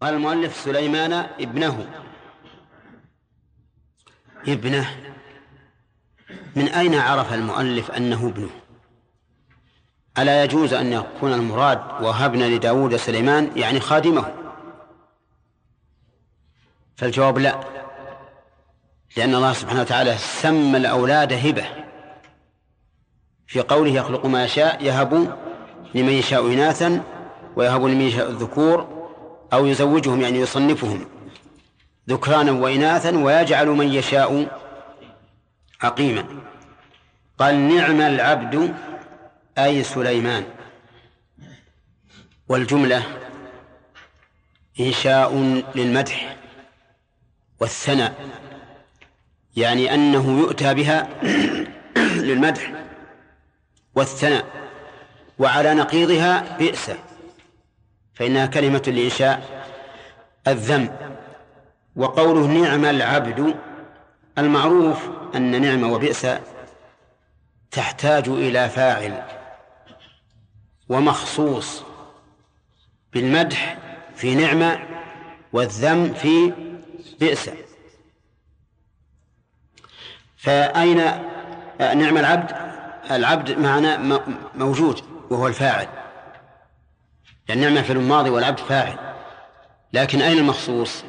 قال المؤلف سليمان ابنه. ابنه. من أين عرف المؤلف أنه ابنه؟ ألا يجوز أن يكون المراد وهبنا لداود سليمان يعني خادمه؟ فالجواب لا. لأن الله سبحانه وتعالى سمى الأولاد هبة. في قوله يخلق ما يشاء يهب لمن يشاء إناثا ويهب لمن يشاء الذكور. أو يزوجهم يعني يصنفهم ذكرانا وإناثا ويجعل من يشاء عقيما. قال نعم العبد أي سليمان. والجملة إنشاء للمدح والثناء يعني أنه يؤتى بها للمدح والثناء وعلى نقيضها بئس. فإنها كلمة لإنشاء الذم وقوله نعم العبد المعروف أن نعم وبئس تحتاج إلى فاعل ومخصوص بالمدح في نعمة والذم في بئس. فأين نعم العبد؟ العبد معنا موجود وهو الفاعل. يعني نعمة في الماضي والعبد فاعل. لكن أين المخصوص؟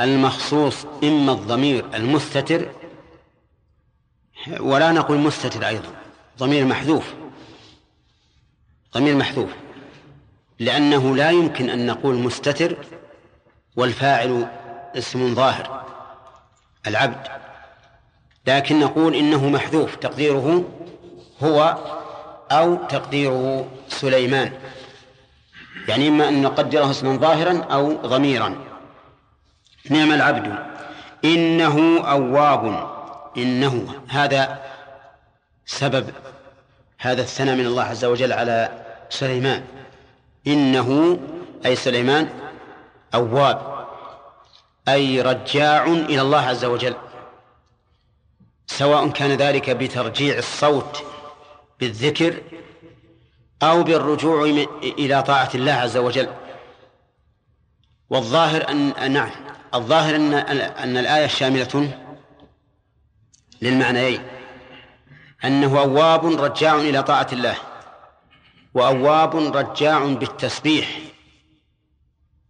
المخصوص إما الضمير المستتر ولا نقول مستتر أيضا ضمير محذوف. ضمير محذوف. لأنه لا يمكن أن نقول مستتر والفاعل اسم ظاهر العبد. لكن نقول إنه محذوف تقديره هو أو تقديره سليمان. يعني إما أن نقدره اسما ظاهرا أو ضميرا. نعم العبد. إنه أواب. إنه. هذا سبب هذا الثناء من الله عز وجل على سليمان. إنه أي سليمان أواب أي رجاع إلى الله عز وجل. سواء كان ذلك بترجيع الصوت بالذكر أو بالرجوع إلى طاعة الله عز وجل. والظاهر أن نعم. الظاهر أن أن الآية شاملة للمعنيين. أنه أواب رجاع إلى طاعة الله. وأواب رجاع بالتسبيح.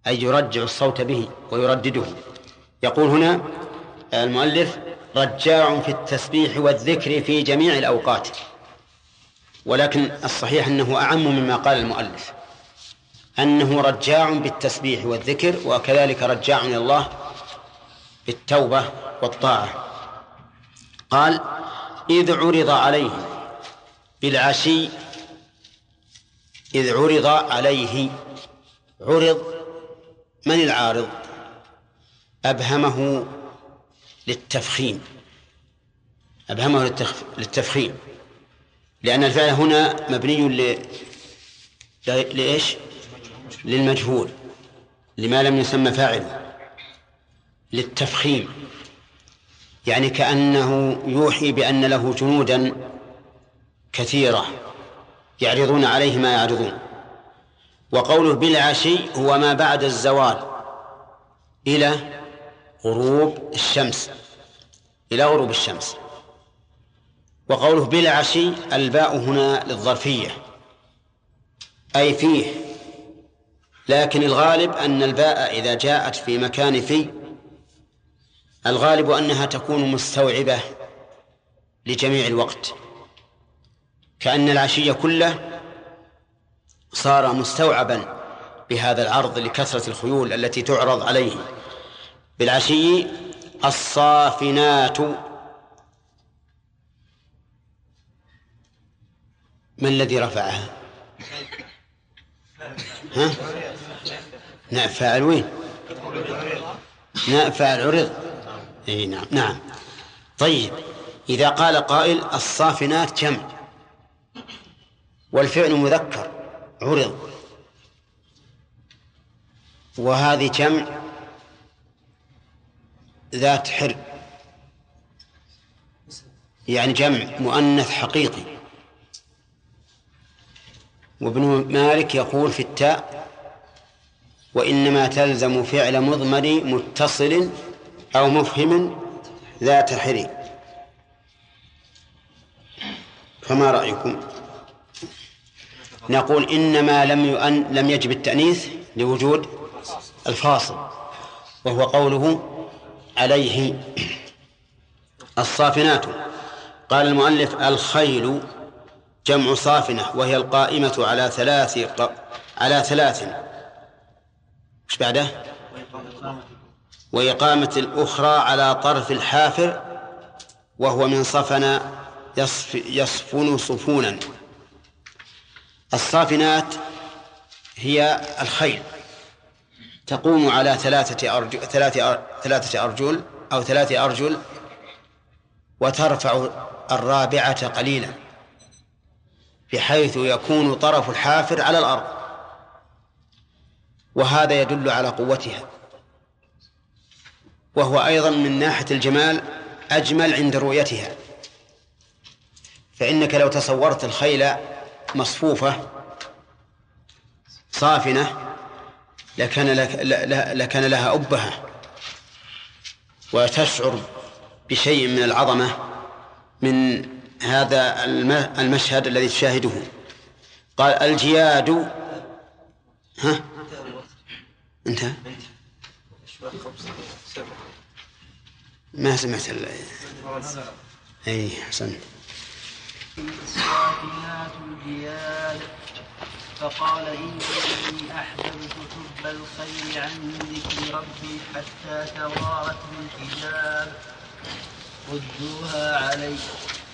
أي يرجع الصوت به ويردده. يقول هنا المؤلف رجاع في التسبيح والذكر في جميع الأوقات. ولكن الصحيح أنه أعم مما قال المؤلف أنه رجاع بالتسبيح والذكر وكذلك رجاع إلى الله بالتوبة والطاعة. قال إذ عرض عليه بالعشي إذ عرض عليه عرض من العارض؟ أبهمه للتفخيم أبهمه للتفخيم. لأن الفعل هنا مبني ل... لإيش؟ للمجهول لما لم يسمى فاعل للتفخيم. يعني كأنه يوحي بأن له جنودا كثيرة يعرضون عليه ما يعرضون. وقوله بالعشي هو ما بعد الزوال إلى غروب الشمس إلى غروب الشمس. وقوله بالعشي الباء هنا للظرفية. أي فيه. لكن الغالب أن الباء إذا جاءت في مكان في الغالب أنها تكون مستوعبة لجميع الوقت. كأن العشي كله صار مستوعبا بهذا العرض لكثرة الخيول التي تعرض عليه. بالعشي الصافنات ما الذي رفعها؟ ها؟ نعم فاعل وين؟ نعم فاعل عرض. إي نعم نعم. طيب إذا قال قائل الصافنات جمع والفعل مذكر عرض. وهذه جمع ذات حر يعني جمع مؤنث حقيقي. وابن مالك يقول في التاء وإنما تلزم فعل مضمر متصل أو مفهم ذات حري. فما رأيكم؟ نقول إنما لم يؤن لم يجب التأنيث لوجود الفاصل وهو قوله عليه الصافنات. قال المؤلف الخيل جمع صافنة وهي القائمة على ثلاث على ثلاث. إيش بعده؟ وإقامة الأخرى على طرف الحافر وهو من صفن يصف يصفن صفونا. الصافنات هي الخيل تقوم على ثلاثة أرجل ثلاثة ثلاثة أرجل أو ثلاثة أرجل وترفع الرابعة قليلا. بحيث يكون طرف الحافر على الأرض. وهذا يدل على قوتها. وهو أيضا من ناحية الجمال أجمل عند رؤيتها. فإنك لو تصورت الخيل مصفوفة صافنة لكان لك لكان لها أبهة. وتشعر بشيء من العظمة من هذا المشهد الذي تشاهده. قال الجياد. ها؟ انت؟ ما سمعت ال... اي الساكنات الجياد. فقال إني أحببت حب الخير عن ذكر ربي حتى توارت بالحجاب ردوها علي.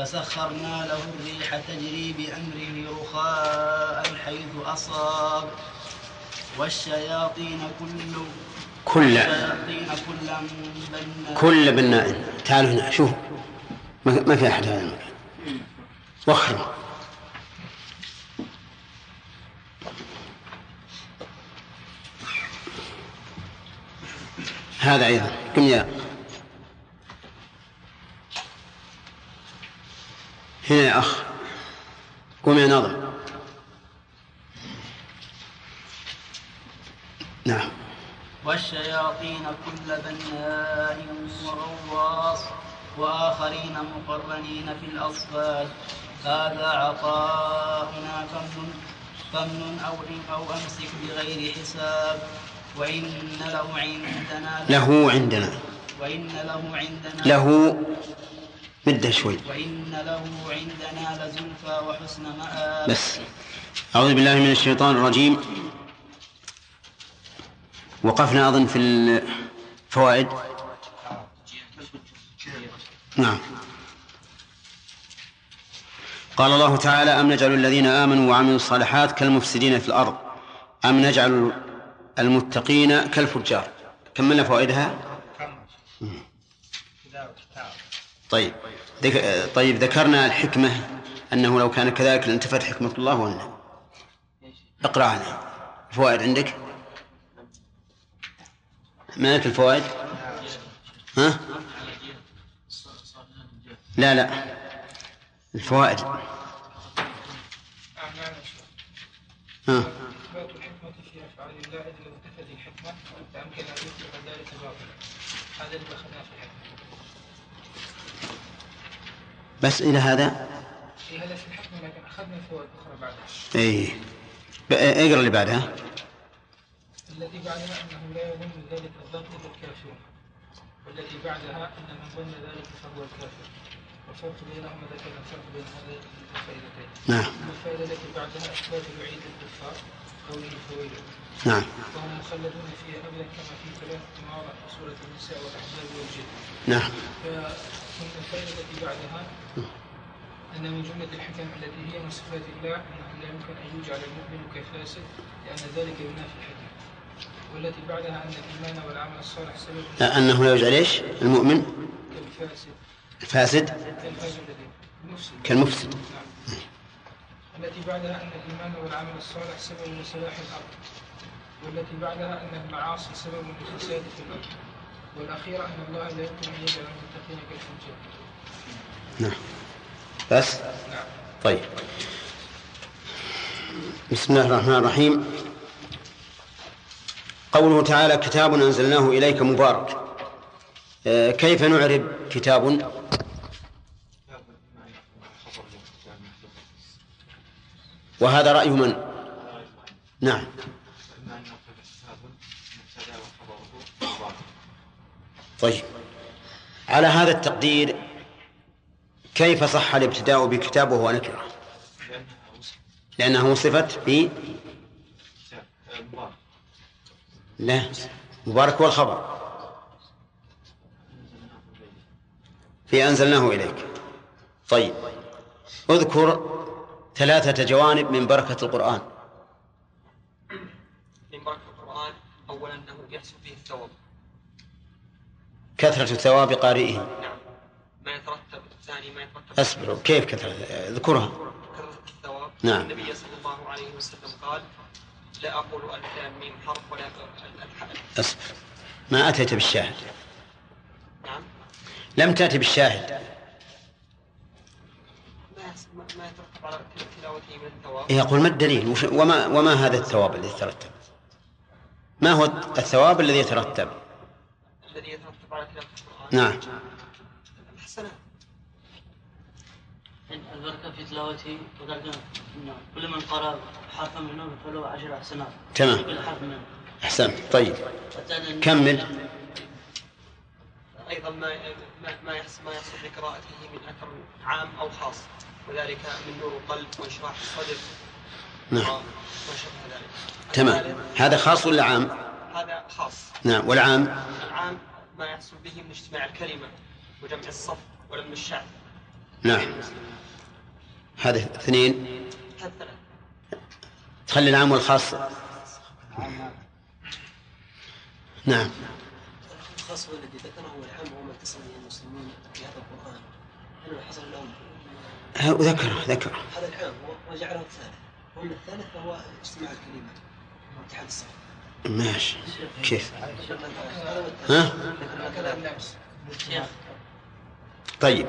فسخرنا له الريح تجري بأمره رخاء حيث أصاب. والشياطين كل كل الشياطين كل بناء كل بناء. تعالوا هنا شوف. ما في أحد هذا المكان. وخر. هذا أيضا. قم يا هنا يا أخ. قم يا ناظم نعم. والشياطين كل بناء وغواص وآخرين مقرنين في الأصفاد. هذا عطاؤنا فمن فمن أو أو أمسك بغير حساب. وإن له عندنا له عندنا. وإن له عندنا له مده شوي. وإن له عندنا لزلفى وحسن مآب. بس. أعوذ بالله من الشيطان الرجيم. وقفنا أظن في الفوائد. نعم. قال الله تعالى أم نجعل الذين آمنوا وعملوا الصالحات كالمفسدين في الأرض؟ أم نجعل المتقين كالفجار؟ كملنا فوائدها؟ طيب. ذك... طيب ذكرنا الحكمة أنه لو كان كذلك لانتفت حكمة الله ولا اقرأ عنها الفوائد عندك؟ ما لك الفوائد؟ ها؟ لا لا. الفوائد. ها؟ الله إذ لو انتفت الحكمة فأمكن أن يطلق ذلك باطلا هذا اللي أخذناه في الحكمة بس إلى هذا؟ هذا في الحكمة لكن أخذنا فوائد أخرى بعدها إيه اقرأ اللي بعدها الذي بعدها أنه لا يظن ذلك الظن إلا الكافر والذي بعدها أن من ظن ذلك فهو الكافر. والفرق بينهما ذكرنا الفرق بين هذين الفائدتين. نعم. الفائدة التي بعدها إثبات الوعيد للكفار قوله فويل نعم. وهم مخلدون فيها أبدا كما في مواضع في سورة النساء والأحزاب والجن. نعم. فثم الفائدة التي بعدها أن من جملة الحكم التي هي من صفات الله أنه لا يمكن أن يجعل المؤمن كفاسد لأن ذلك ينافي الحكم. والتي بعدها أن الإيمان والعمل الصالح سبب أنه لا يجعل إيش؟ المؤمن كالفاسد. الفاسد. كالفاسد المفسد كالمفسد. نعم. التي بعدها أن الإيمان والعمل الصالح سبب لصلاح الأرض. والتي بعدها أن المعاصي سبب للفساد في الأرض. والأخيرة أن الله لا يمكن أن يجعل المتقين كالفجار. نعم. بس؟ طيب. بسم الله الرحمن الرحيم. قوله تعالى كتاب أنزلناه إليك مبارك. آه، كيف نعرب كتاب؟ وهذا رأي من؟ نعم. طيب. على هذا التقدير كيف صح الابتداء بكتاب وهو نكرة لأنها وصفت ب لا مبارك هو الخبر. في أنزلناه إليك. طيب اذكر ثلاثة جوانب من بركة القرآن. من بركة القرآن أولا أنه يحصل فيه الثواب. كثرة ثواب قارئه. نعم. ما يترتب الثاني ما يترتب أصبر كيف كثرة اذكرها كثرة الثواب نعم. النبي صلى الله عليه وسلم قال لا أقول لام ميم حرف ولا أصبر. ما أتيت بالشاهد؟ نعم لم تأتي بالشاهد. ما يترتب على تلاوته من الثواب يقول ما الدليل؟ وما, وما هذا الثواب الذي يترتب؟ ما هو الثواب الذي يترتب؟ الذي يترتب على تلاوة القرآن؟ نعم. تلاوته وذلك كل من قرأ حرفا منه فله عشر حسنات تمام. كل حرف منه. أحسنت. طيب. كمل. أيضا ما ما ما يحصل ما يحصل بقراءته من أثر عام أو خاص. وذلك من نور القلب وانشراح الصدر. نعم. ذلك. تمام. هذا خاص ولا عام؟ هذا خاص. نعم. والعام؟ العام ما يحصل به من اجتماع الكلمة وجمع الصف ولم الشعب نعم. هذا اثنين. تخلي العام والخاص. نعم. الخاص هو الذي ذكره هو العام وما اتصل به المسلمون في هذا القرآن أنه حصل لهم ها، ذكر ذكر. هذا العام وجعله الثالث وأما الثالث فهو اجتماع الكلمات واتحاد الصف ماشي. كيف؟ هو. ها؟ طيب.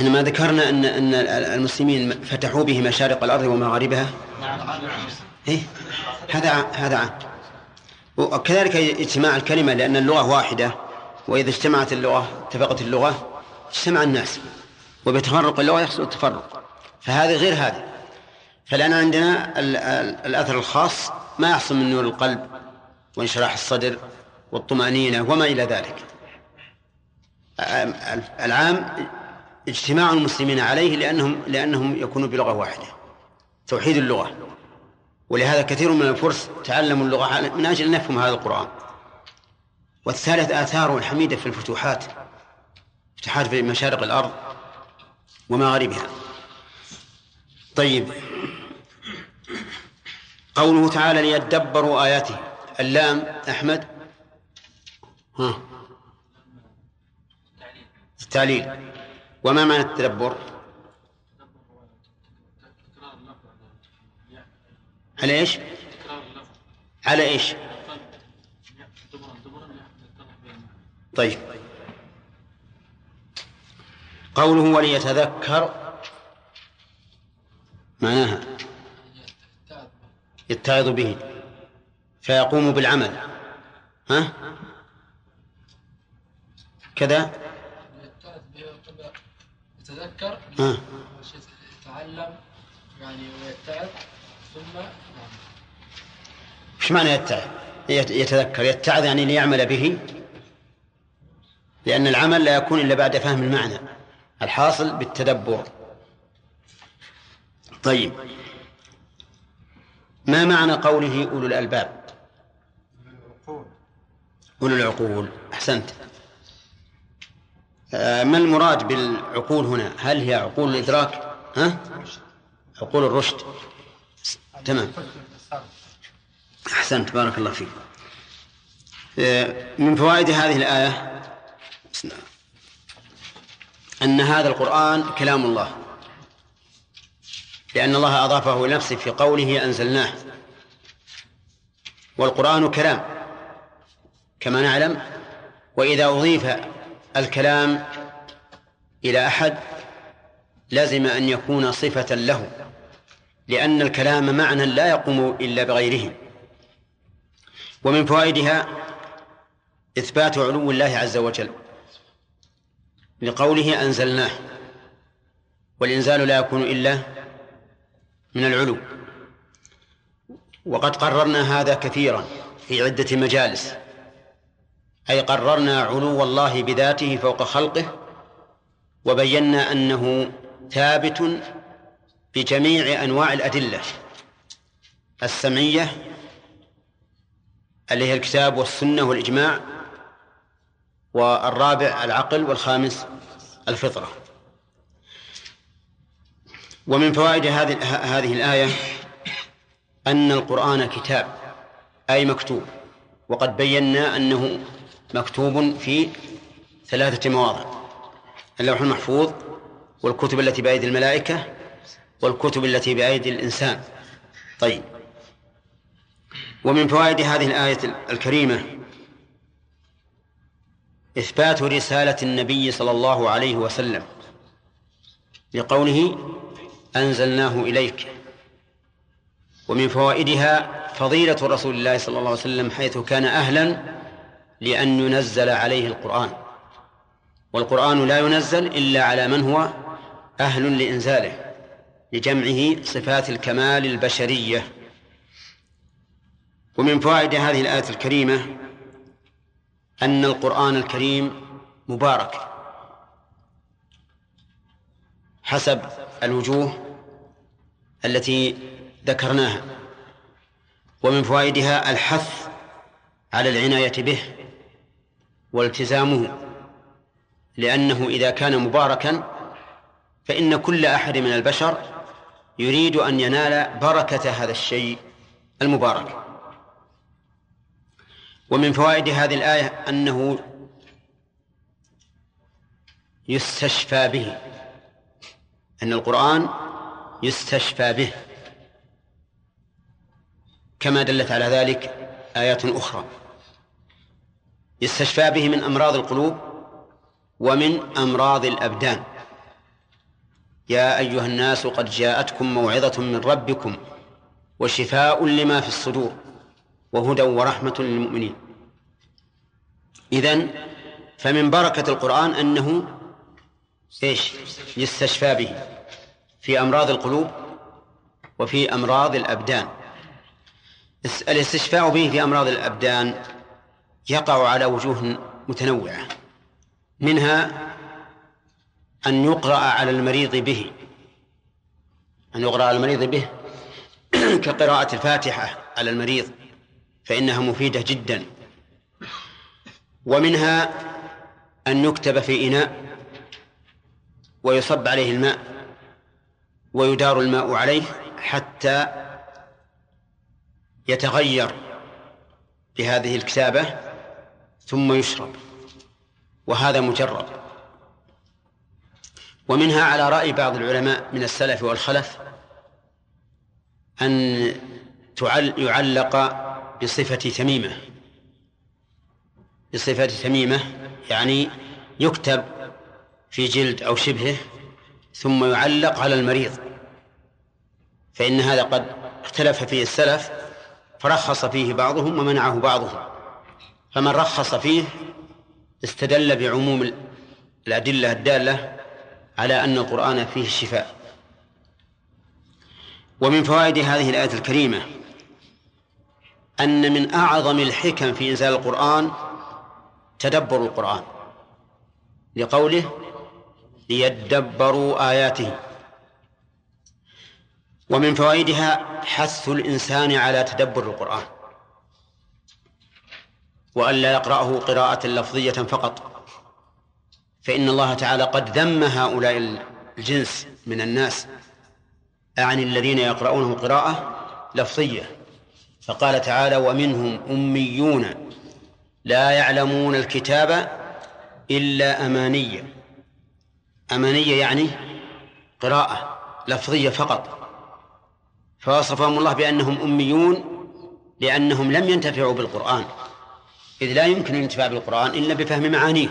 إحنا ما ذكرنا ان أن المسلمين فتحوا به مشارق الأرض ومغاربها. إيه؟ هذا هذا عام وكذلك اجتماع الكلمة لأن اللغة واحدة وإذا اجتمعت اللغة اتفقت اللغة اجتمع الناس وبتفرق اللغة يحصل التفرق. فهذه غير هذه فالان عندنا ال- ال- الأثر الخاص ما يحصل من نور القلب وانشراح الصدر والطمأنينة وما إلى ذلك. العام اجتماع المسلمين عليه لأنهم لأنهم يكونوا بلغة واحدة توحيد اللغة. ولهذا كثير من الفرس تعلموا اللغة من أجل أن نفهم هذا القرآن. والثالث آثاره الحميدة في الفتوحات فتوحات في مشارق الأرض ومغاربها. طيب. قوله تعالى ليدبروا آياته. اللام أحمد. ها. التعليل. وما معنى التدبر؟ على إيش؟ على إيش؟ طيب. قوله وليتذكر معناها يتعظ به فيقوم بالعمل. ها؟ كذا؟ يتذكر ها يتعلم يعني ويتعظ ثم نعم. إيش معنى يتعظ يت- يتذكر. يتعظ يعني ليعمل به لأن العمل لا يكون إلا بعد فهم المعنى الحاصل بالتدبر. طيب. ما معنى قوله أولو الألباب؟ أولو العقول. أحسنت. آه، ما المراد بالعقول هنا؟ هل هي عقول الإدراك؟ ها؟ عقول الرشد. تمام. أحسنت. بارك الله فيك. من فوائد هذه الآية أن هذا القرآن كلام الله. لأن الله أضافه إلى نفسه في قوله أنزلناه. والقرآن كلام. كما نعلم. وإذا أضيف الكلام إلى أحد لزم أن يكون صفة له لأن الكلام معنى لا يقوم إلا بغيره. ومن فوائدها إثبات علو الله عز وجل لقوله أنزلناه والإنزال لا يكون إلا من العلو. وقد قررنا هذا كثيرا في عدة مجالس. أي قررنا علو الله بذاته فوق خلقه وبينا أنه ثابت بجميع أنواع الأدلة السمعية اللي هي الكتاب والسنة والإجماع والرابع العقل والخامس الفطرة. ومن فوائد هذه هذه الآية أن القرآن كتاب أي مكتوب وقد بينا أنه مكتوب في ثلاثة مواضع. اللوح المحفوظ والكتب التي بأيدي الملائكة والكتب التي بأيدي الإنسان. طيب. ومن فوائد هذه الآية الكريمة إثبات رسالة النبي صلى الله عليه وسلم لقوله أنزلناه إليك. ومن فوائدها فضيلة رسول الله صلى الله عليه وسلم حيث كان أهلا لأن ينزل عليه القرآن. والقرآن لا ينزل إلا على من هو أهل لإنزاله لجمعه صفات الكمال البشرية. ومن فوائد هذه الآية الكريمة أن القرآن الكريم مبارك حسب الوجوه التي ذكرناها. ومن فوائدها الحث على العناية به والتزامه لأنه إذا كان مباركا فإن كل أحد من البشر يريد أن ينال بركة هذا الشيء المبارك. ومن فوائد هذه الآية أنه يستشفى به أن القرآن يستشفى به. كما دلت على ذلك آيات أخرى. يستشفى به من أمراض القلوب ومن أمراض الأبدان. يا أيها الناس قد جاءتكم موعظة من ربكم وشفاء لما في الصدور وهدى ورحمة للمؤمنين. إذن فمن بركة القرآن أنه إيش؟ يستشفى به في أمراض القلوب وفي أمراض الأبدان. الاستشفاء به في أمراض الأبدان يقع على وجوه متنوعة منها أن يقرأ على المريض به أن يقرأ على المريض به كقراءة الفاتحة على المريض فإنها مفيدة جدا. ومنها أن يكتب في إناء ويصب عليه الماء ويدار الماء عليه حتى يتغير بهذه الكتابة ثم يشرب. وهذا مجرب. ومنها على رأي بعض العلماء من السلف والخلف أن يعلق بصفة تميمة. بصفة تميمة يعني يكتب في جلد أو شبهه ثم يعلق على المريض. فإن هذا قد اختلف فيه السلف فرخص فيه بعضهم ومنعه بعضهم. فمن رخص فيه استدل بعموم الأدلة الدالة على أن القرآن فيه الشفاء. ومن فوائد هذه الآية الكريمة أن من أعظم الحكم في إنزال القرآن تدبر القرآن لقوله ليدبروا آياته. ومن فوائدها حث الإنسان على تدبر القرآن. وألا يقرأه قراءة لفظية فقط. فإن الله تعالى قد ذم هؤلاء الجنس من الناس أعني الذين يقرؤونه قراءة لفظية. فقال تعالى ومنهم أميون لا يعلمون الكتاب إلا أمانية. أمانية يعني قراءة لفظية فقط. فوصفهم الله بأنهم أميون لأنهم لم ينتفعوا بالقرآن. إذ لا يمكن الانتفاع بالقرآن إلا بفهم معانيه.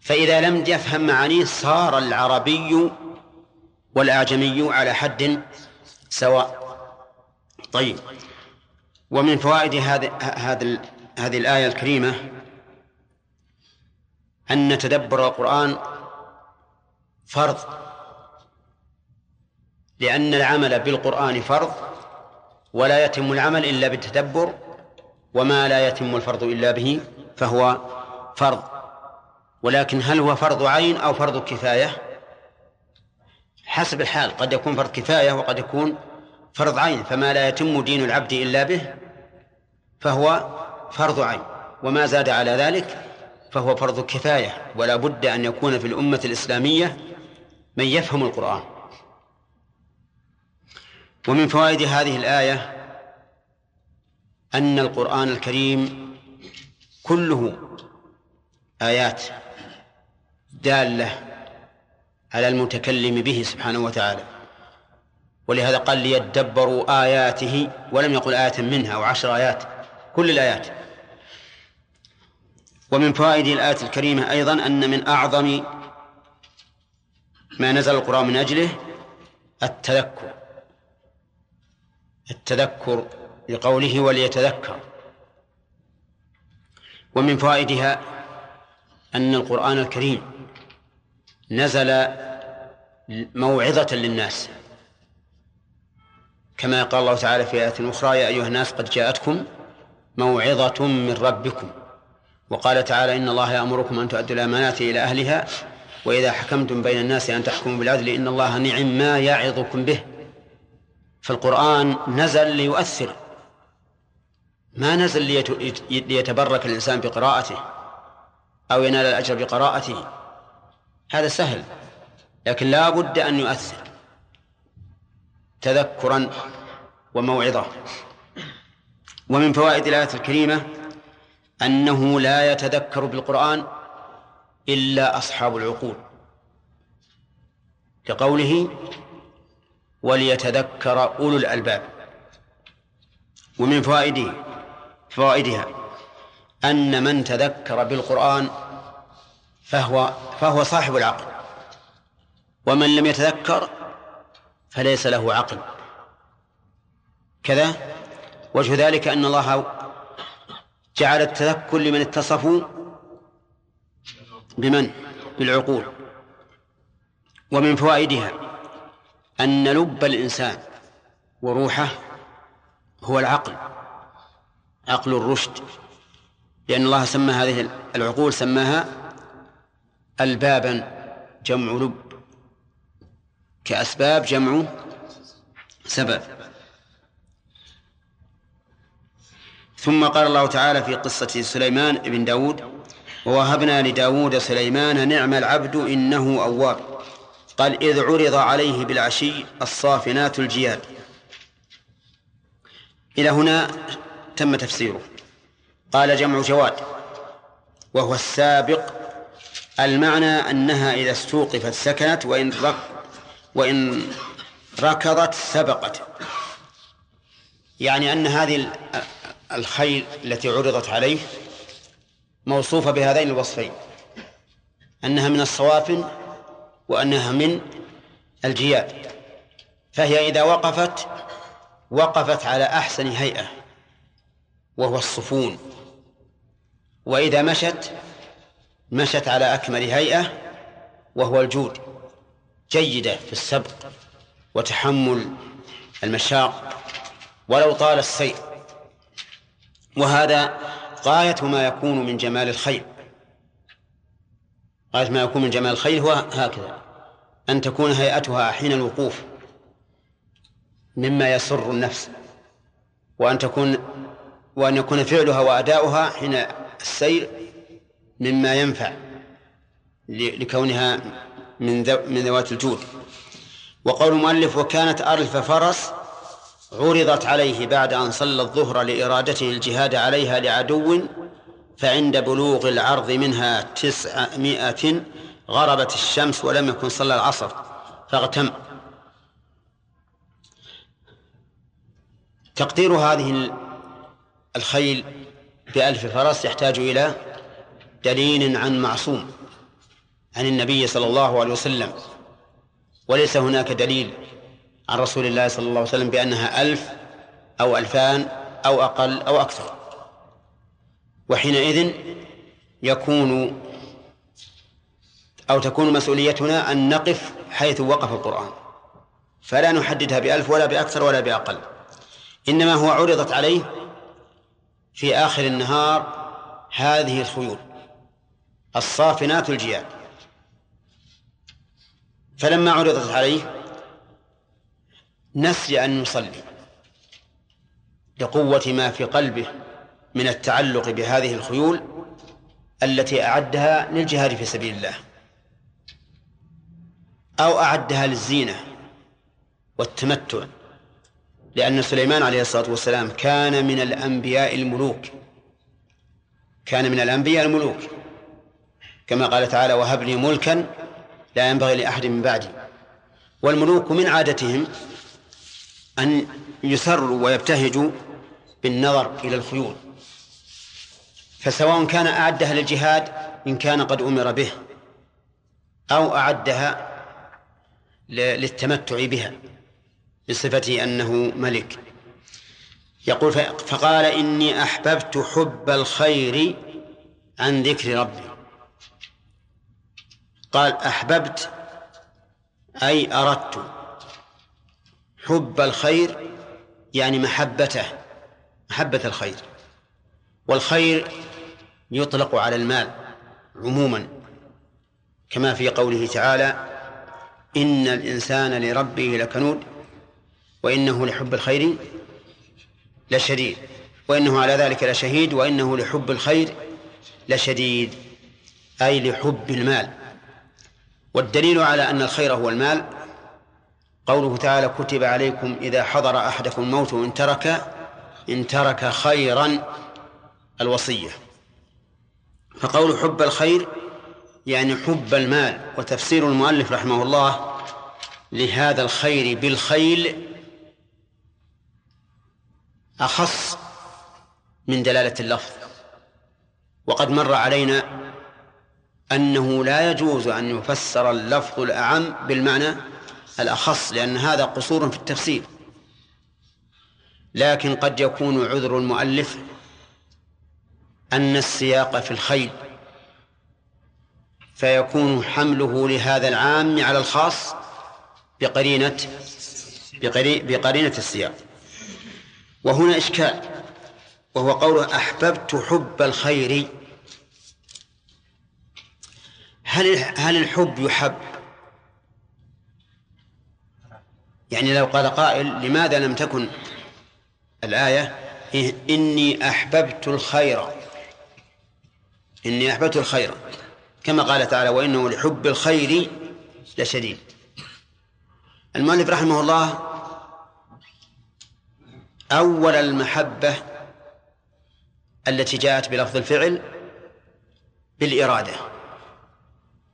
فإذا لم يفهم معانيه صار العربي والأعجمي على حد سواء. طيب. ومن فوائد هذه هذه هذه الآية الكريمة أن تدبر القرآن فرض. لأن العمل بالقرآن فرض ولا يتم العمل إلا بالتدبر. وما لا يتم الفرض إلا به فهو فرض. ولكن هل هو فرض عين أو فرض كفاية؟ حسب الحال قد يكون فرض كفاية وقد يكون فرض عين فما لا يتم دين العبد إلا به فهو فرض عين. وما زاد على ذلك فهو فرض كفاية. ولا بد أن يكون في الأمة الإسلامية من يفهم القرآن. ومن فوائد هذه الآية أن القرآن الكريم كله آيات دالة على المتكلم به سبحانه وتعالى. ولهذا قال ليدبروا آياته ولم يقل آية منها أو عشر آيات كل الآيات. ومن فوائد الآية الكريمة أيضا أن من أعظم ما نزل القرآن من أجله التذكر. التذكر لقوله وليتذكر. ومن فوائدها أن القرآن الكريم نزل موعظة للناس. كما قال الله تعالى في آية أخرى يا أيها الناس قد جاءتكم موعظة من ربكم. وقال تعالى إن الله يأمركم أن تؤدوا الأمانات إلى أهلها وإذا حكمتم بين الناس أن تحكموا بالعدل إن الله نعم ما يعظكم به. فالقرآن نزل ليؤثر ما نزل ليتبرك الإنسان بقراءته أو ينال الأجر بقراءته. هذا سهل لكن لا بد أن يؤثر تذكرا وموعظة. ومن فوائد الآية الكريمة أنه لا يتذكر بالقرآن إلا أصحاب العقول. كقوله وليتذكر أولو الألباب ومن فوائده فوائدها أن من تذكر بالقرآن فهو فهو صاحب العقل ومن لم يتذكر فليس له عقل. كذا؟ وجه ذلك أن الله جعل التذكر لمن اتصفوا بمن؟ بالعقول. ومن فوائدها أن لب الإنسان وروحه هو العقل. عقل الرشد لأن الله سمى هذه العقول سماها البابا جمع لب. كأسباب جمع سبب. ثم قال الله تعالى في قصة سليمان بن داود ووهبنا لداود سليمان نعم العبد إنه أواب. قال إذ عرض عليه بالعشي الصافنات الجياد. إلى هنا تم تفسيره. قال جمع جواد وهو السابق. المعنى أنها إذا استوقفت سكنت وإن رك وإن ركضت سبقت. يعني أن هذه الخيل التي عرضت عليه موصوفة بهذين الوصفين أنها من الصوافن وأنها من الجياد. فهي إذا وقفت وقفت على أحسن هيئة. وهو الصفون. وإذا مشت مشت على أكمل هيئة وهو الجود. جيدة في السبق وتحمل المشاق ولو طال السير. وهذا غاية ما يكون من جمال الخيل غاية ما يكون من جمال الخيل هو هكذا. أن تكون هيئتها حين الوقوف مما يسر النفس. وأن تكون وأن يكون فعلها وأداؤها حين السير مما ينفع لكونها من من ذوات الجود. وقول المؤلف وكانت ألف فرس عرضت عليه بعد أن صلى الظهر لإرادته الجهاد عليها لعدو فعند بلوغ العرض منها تسعمائة غربت الشمس ولم يكن صلى العصر فاغتم. تقدير هذه الخيل بألف فرس يحتاج إلى دليل عن معصوم عن النبي صلى الله عليه وسلم. وليس هناك دليل عن رسول الله صلى الله عليه وسلم بأنها ألف أو ألفان أو أقل أو أكثر. وحينئذ يكون أو تكون مسؤوليتنا أن نقف حيث وقف القرآن. فلا نحددها بألف ولا بأكثر ولا بأقل. إنما هو عرضت عليه في آخر النهار هذه الخيول الصافنات الجياد. فلما عرضت عليه نسي أن يصلي لقوة ما في قلبه من التعلق بهذه الخيول التي أعدها للجهاد في سبيل الله أو أعدها للزينة والتمتع. لأن سليمان عليه الصلاة والسلام كان من الأنبياء الملوك. كان من الأنبياء الملوك. كما قال تعالى وهب لي ملكا لا ينبغي لأحد من بعدي. والملوك من عادتهم أن يسروا ويبتهجوا بالنظر إلى الخيول. فسواء كان أعدها للجهاد إن كان قد أمر به أو أعدها للتمتع بها. بصفة أنه ملك. يقول فقال إني أحببت حب الخير عن ذكر ربي. قال أحببت أي أردت حب الخير يعني محبته محبة الخير. والخير يطلق على المال عموما كما في قوله تعالى إن الإنسان لربه لكنود. وإنه لحب الخير لشديد وإنه على ذلك لشهيد وإنه لحب الخير لشديد أي لحب المال. والدليل على أن الخير هو المال قوله تعالى كتب عليكم إذا حضر أحدكم الموت إن ترك إن ترك خيرا الوصية. فقول حب الخير يعني حب المال وتفسير المؤلف رحمه الله لهذا الخير بالخيل أخص من دلالة اللفظ. وقد مر علينا أنه لا يجوز أن يفسر اللفظ الأعم بالمعنى الأخص لأن هذا قصور في التفسير. لكن قد يكون عذر المؤلف أن السياق في الخيل فيكون حمله لهذا العام على الخاص بقرينة بقرينة السياق. وهنا إشكال وهو قوله أحببت حب الخير. هل هل الحب يحب؟ يعني لو قال قائل لماذا لم تكن الآية إني أحببت الخير؟ إني أحببت الخير. كما قال تعالى وإنه لحب الخير لشديد. المؤلف رحمه الله أول المحبة التي جاءت بلفظ الفعل بالإرادة.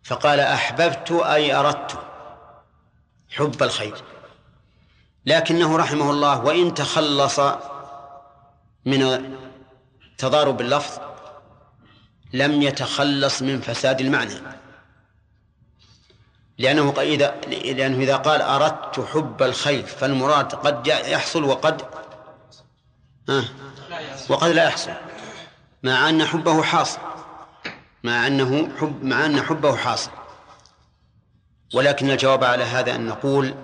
فقال أحببت أي أردت حب الخير. لكنه رحمه الله وإن تخلص من تضارب اللفظ لم يتخلص من فساد المعنى. لأنه إذا لأنه إذا قال أردت حب الخير فالمراد قد يحصل وقد آه وقد لا يحصل مع أن حبه حاصل. مع أنه حب مع أن حبه حاصل. ولكن الجواب على هذا أن نقول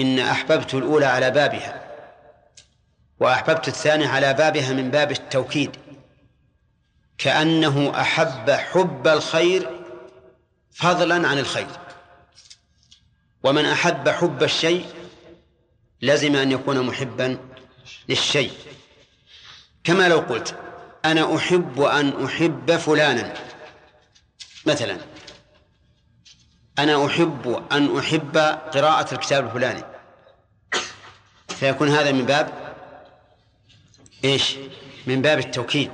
إن أحببت الأولى على بابها. وأحببت الثانية على بابها من باب التوكيد. كأنه أحب حب الخير فضلا عن الخير. ومن أحب حب الشيء لزم أن يكون محبا للشيء. كما لو قلت أنا أحب أن أحب فلانا. مثلا أنا أحب أن أحب قراءة الكتاب الفلاني. فيكون هذا من باب إيش؟ من باب التوكيد.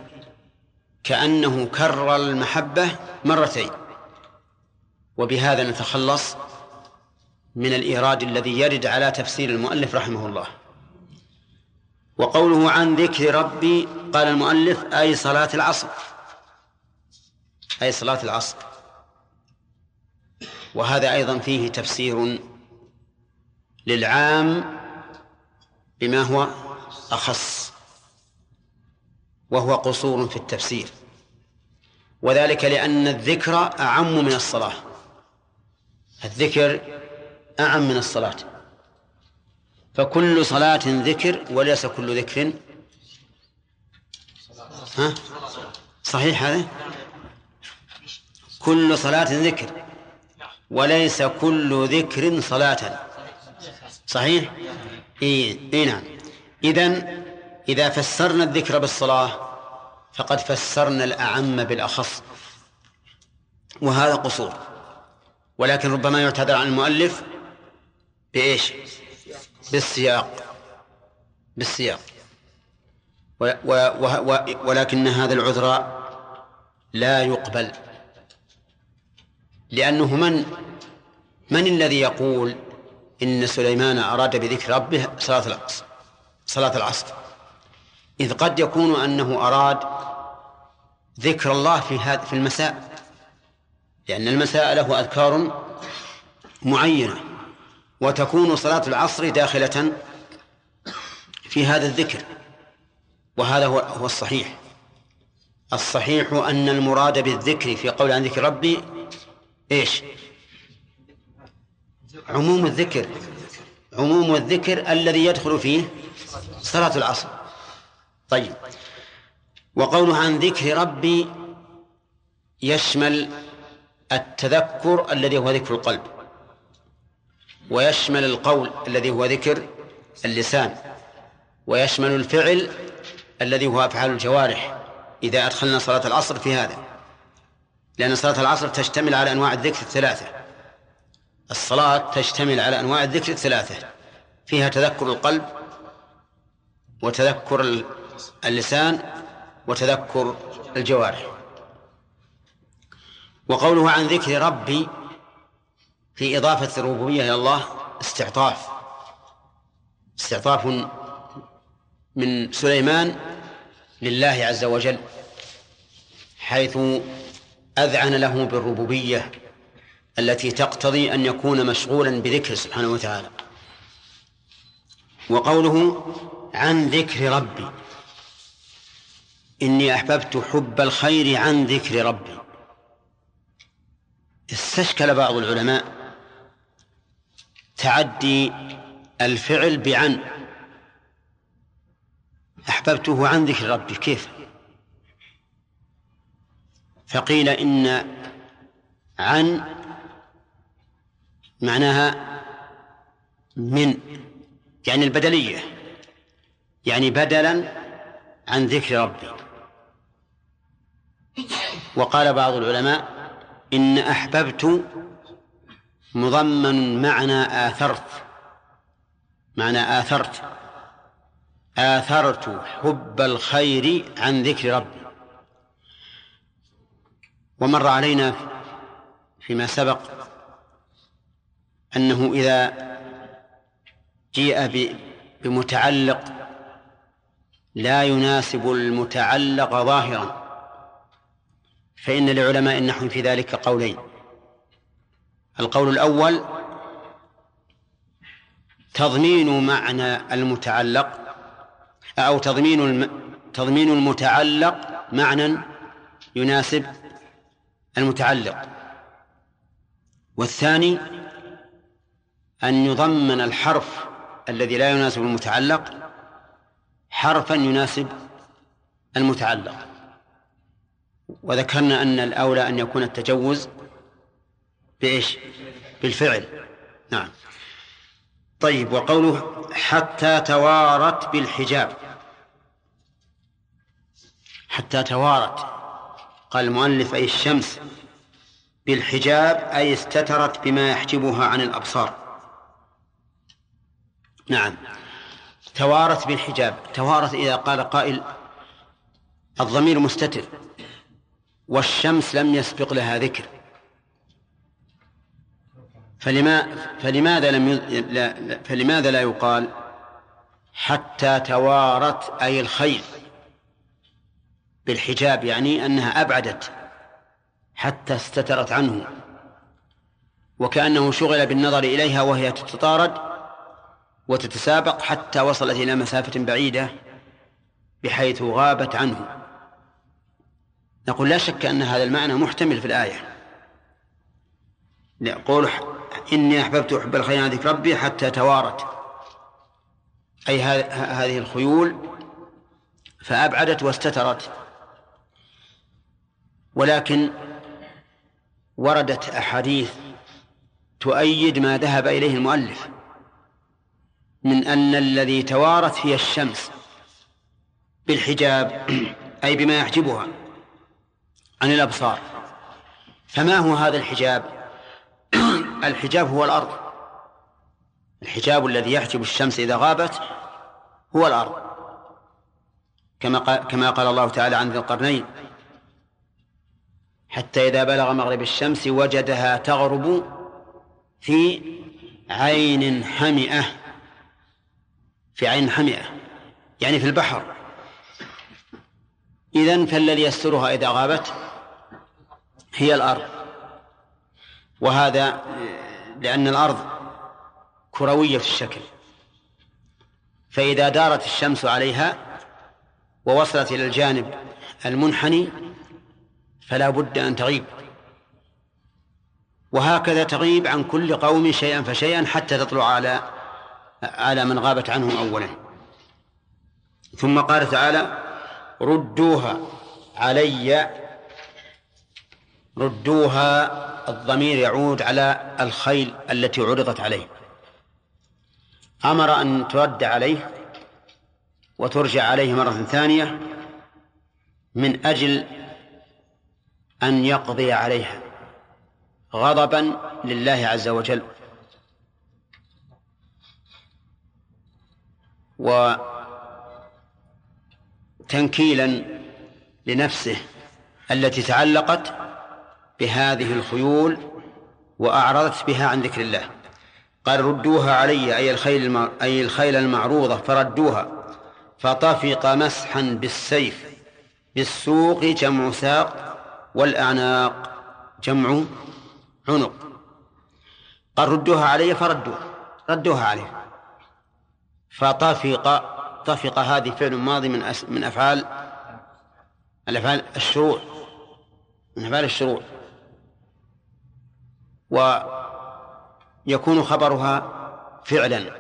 كأنه كرر المحبة مرتين. وبهذا نتخلص من الإيراد الذي يرد على تفسير المؤلف رحمه الله. وقوله عن ذكر ربي قال المؤلف أي صلاة العصر. أي صلاة العصر. وهذا أيضا فيه تفسير للعام بما هو أخص وهو قصور في التفسير. وذلك لأن الذكر أعم من الصلاة. الذكر أعم من الصلاة. فكل صلاة ذكر وليس كل ذكر. ها؟ صحيح هذا؟ كل صلاة ذكر وليس كل ذكر صلاة. صحيح؟ إيه, إيه نعم. إذن إذا فسرنا الذكر بالصلاة فقد فسرنا الأعم بالأخص. وهذا قصور. ولكن ربما يعتذر عن المؤلف بإيش؟ بالسياق. بالسياق. و و و ولكن هذا العذر لا يقبل. لأنه من من الذي يقول إن سليمان أراد بذكر ربه صلاة العصر صلاة العصر. إذ قد يكون أنه أراد ذكر الله في هذا في المساء. لأن المساء له أذكار معينة. وتكون صلاة العصر داخلة في هذا الذكر. وهذا هو هو الصحيح. الصحيح أن المراد بالذكر في قول عن ذكر ربي إيش؟ عموم الذكر. عموم الذكر الذي يدخل فيه صلاة العصر. طيب. وقوله عن ذكر ربي يشمل التذكر الذي هو ذكر القلب. ويشمل القول الذي هو ذكر اللسان ويشمل الفعل الذي هو أفعال الجوارح إذا أدخلنا صلاة العصر في هذا لأن صلاة العصر تشتمل على أنواع الذكر الثلاثة. الصلاة تشتمل على أنواع الذكر الثلاثة فيها تذكر القلب وتذكر اللسان وتذكر الجوارح. وقوله عن ذكر ربي في إضافة الربوبية إلى الله استعطاف. استعطاف من سليمان لله عز وجل حيث أذعن له بالربوبية التي تقتضي أن يكون مشغولا بذكر سبحانه وتعالى. وقوله عن ذكر ربي إني أحببت حب الخير عن ذكر ربي. استشكل بعض العلماء تعدي الفعل بعن أحببته عن ذكر ربي. كيف؟ فقيل إن عن معناها من يعني البدلية يعني بدلا عن ذكر ربي. وقال بعض العلماء إن أحببت مضمن معنى آثرت. معنى آثرت. آثرت حب الخير عن ذكر ربي. ومر علينا فيما سبق أنه إذا جيء بمتعلق لا يناسب المتعلق ظاهرا. فإن لعلماء النحو في ذلك قولين. القول الأول تضمين معنى المتعلق أو تضمين الم... تضمين المتعلق معنى يناسب المتعلق. والثاني أن يضمن الحرف الذي لا يناسب المتعلق حرفا يناسب المتعلق. وذكرنا أن الأولى أن يكون التجوز. بإيش؟ بالفعل. نعم. طيب وقوله حتى توارت بالحجاب. حتى توارت. قال المؤلف أي الشمس بالحجاب أي استترت بما يحجبها عن الأبصار. نعم. توارت بالحجاب. توارت إذا قال قائل الضمير مستتر والشمس لم يسبق لها ذكر. فلما فلماذا لم. لا... فلماذا لا يقال حتى توارت أي الخيل بالحجاب يعني أنها أبعدت حتى استترت عنه وكأنه شغل بالنظر إليها وهي تتطارد وتتسابق حتى وصلت إلى مسافة بعيدة بحيث غابت عنه نقول لا شك أن هذا المعنى محتمل في الآية قول إني أحببت أحب الخير عن ذكر ربي حتى توارت. أي هذه الخيول فأبعدت واستترت. ولكن وردت أحاديث تؤيد ما ذهب إليه المؤلف من أن الذي توارت هي الشمس بالحجاب أي بما يحجبها عن الأبصار. فما هو هذا الحجاب؟ الحجاب هو الأرض. الحجاب الذي يحجب الشمس إذا غابت هو الأرض. كما قال, كما قال الله تعالى عن ذي القرنين حتى إذا بلغ مغرب الشمس وجدها تغرب في عين حمئة. في عين حمئة يعني في البحر. إذن فالذي يسترها إذا غابت هي الأرض. وهذا لأن الأرض كروية الشكل. فإذا دارت الشمس عليها ووصلت إلى الجانب المنحني فلا بد أن تغيب. وهكذا تغيب عن كل قوم شيئا فشيئا حتى تطلع على على من غابت عنه أولا. ثم قال تعالى ردوها علي ردوها الضمير يعود على الخيل التي عرضت عليه. أمر أن ترد عليه وترجع عليه مرة ثانية من أجل أن يقضي عليها غضبا لله عز وجل. وتنكيلا لنفسه التي تعلقت بهذه الخيول وأعرضت بها عن ذكر الله. قال ردوها علي أي الخيل أي الخيل المعروضة. فردوها. فطفق مسحا بالسيف. بالسوق جمع ساق والأعناق جمع عنق. قال ردوها علي فردوها. ردوها عليه فطفق طفق هذه فعل ماضي من من أفعال الأفعال الشروع. من أفعال الشروع. ويكون خبرها فعلا.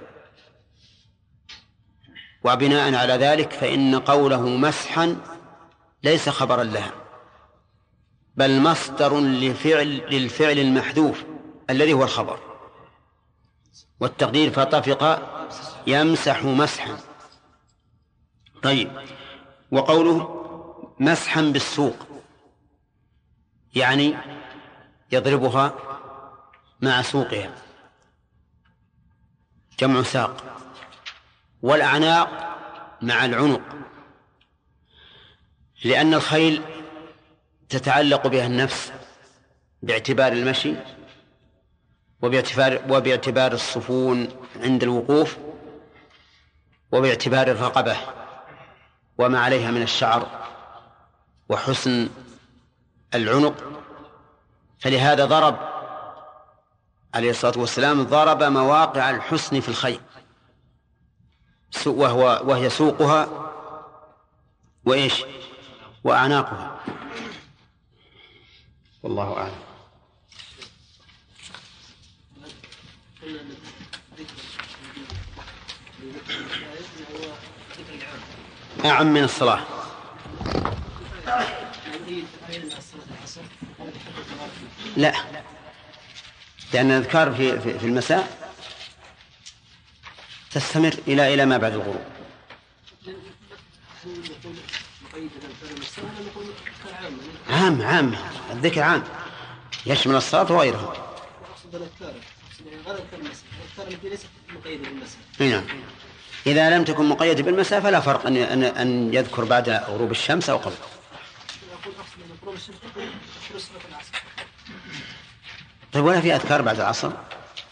وبناء على ذلك فإن قوله مسحا ليس خبرا لها بل مصدر لفعل للفعل المحذوف الذي هو الخبر. والتقدير فطفق يمسح مسحا. طيب وقوله مسحا بالسوق يعني يضربها مع سوقها جمع ساق. والأعناق مع العنق. لأن الخيل تتعلق بها النفس باعتبار المشي وباعتبار وباعتبار الصفون عند الوقوف وباعتبار الرقبة وما عليها من الشعر وحسن العنق. فلهذا ضرب عليه الصلاة والسلام ضرب مواقع الحسن في الخيل وهو وهي سوقها وإيش؟ وأعناقها. والله أعلم. أعم من الصلاة. لا. لأن الأذكار في, في, المساء تستمر إلى إلى ما بعد الغروب. عام عام. الذكر عام. يشمل الصلاة بالمساء نعم. إذا لم تكن مقيدة بالمسافة لا فرق أن أن يذكر بعد غروب الشمس أو قبل. طيب ولا في أذكار بعد العصر؟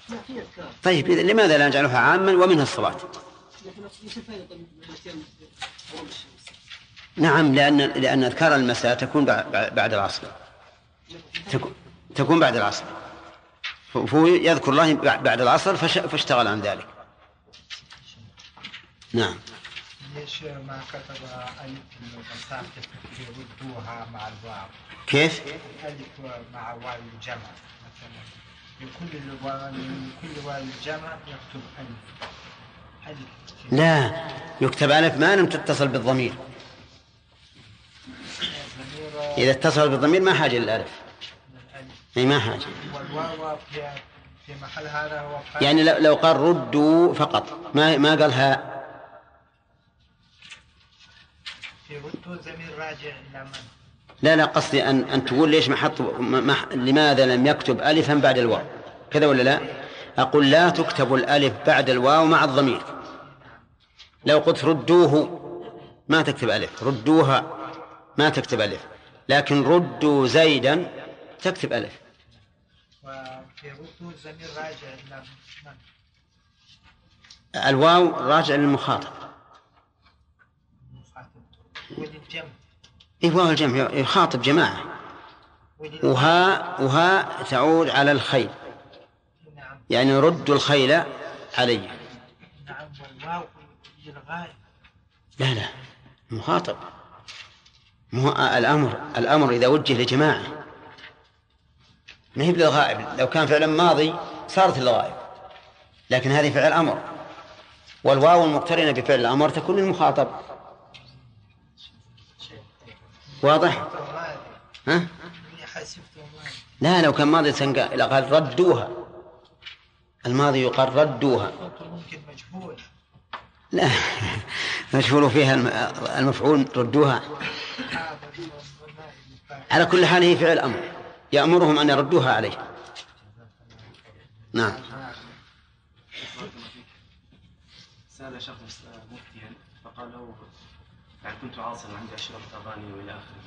لا في أذكار طيب إذا لماذا لا نجعلها عاما ومنها الصلاة؟ طيب؟ نعم لأن لأن أذكار المساء تكون بع- بعد العصر تكون تكون بعد العصر فهو يذكر الله بع- بعد العصر فش- فاشتغل عن ذلك نعم ليش ما كتب ألف المصاحف يردوها مع الواو كيف؟ ألف مع واو الجمع من كل الواو من كل واو الجمع يكتب ألف. لا يكتب ألف ما لم تتصل بالضمير. ضمير إذا اتصل بالضمير ما حاجة للألف أي ما حاجة. والواو في في محل هذا هو فاعل. يعني لو لو قال ردوا فقط. ما ما قال ها. في ردوا ضمير راجع إلى من؟ لا لا قصدي أن أن تقول ليش ما حط ما ما- لماذا لم يكتب ألفا بعد الواو كذا ولا لا؟ أقول لا تكتب الألف بعد الواو مع الضمير لو قلت ردوه ما تكتب ألف ردوها ما تكتب ألف لكن ردوا زيدا تكتب ألف راجع؟ الواو راجع للمخاطب وللجمع إيه الجمع يخاطب جماعة. وها وها تعود على الخيل. يعني ردوا الخيل علي. لا لا مخاطب. مو الأمر الأمر إذا وجه لجماعة. ما هي بالغائب. لو كان فعلا ماضي صارت الغائب. لكن هذه فعل أمر. والواو المقترنة بفعل الأمر تكون للمخاطب. واضح؟ ها؟ لا لو كان ماضي سنقا إذا قال ردوها الماضي يقال ردوها لا مشهور فيها الم- المفعول ردوها. على كل حال هي فعل أمر يأمرهم أن يردوها عليه نعم سأل شخص يعني كنت عاصرا عندي أشرطة أغاني وإلى آخره.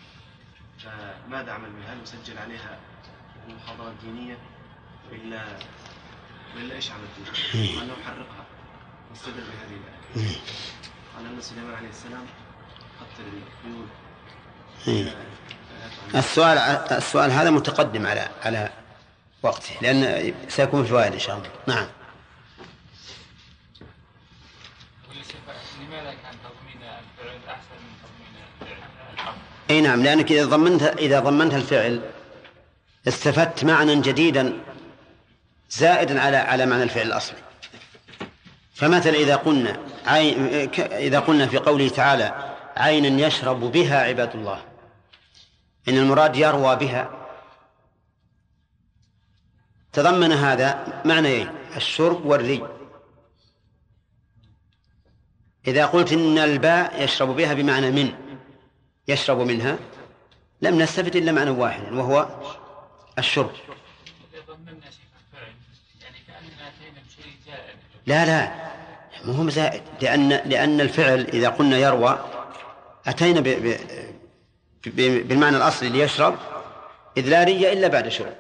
فماذا أعمل بها؟ هل أسجل عليها المحاضرات الدينية وإلا وإلا إيش أعمل فيها؟ قال له حرقها واستدل بهذه الآية. قال أن سليمان عليه السلام قتل الخيول إيه. السؤال السؤال هذا متقدم على على وقته لأن سيكون في فوائد إن شاء الله. نعم. إي نعم لأنك إذا ضمنت إذا ضمنت الفعل استفدت معنى جديدا زائدا على على معنى الفعل الأصلي. فمثلا إذا قلنا عين إذا قلنا في قوله تعالى عينا يشرب بها عباد الله إن المراد يروى بها. تضمن هذا معنيين الشرب والري. إذا قلت إن الباء يشرب بها بمعنى من يشرب منها لم نستفد إلا معنى واحدا وهو الشرب. لا لا مو هو زائد لأن لأن الفعل إذا قلنا يروى أتينا ب بالمعنى الأصلي ليشرب إذ لا ري إلا بعد شرب.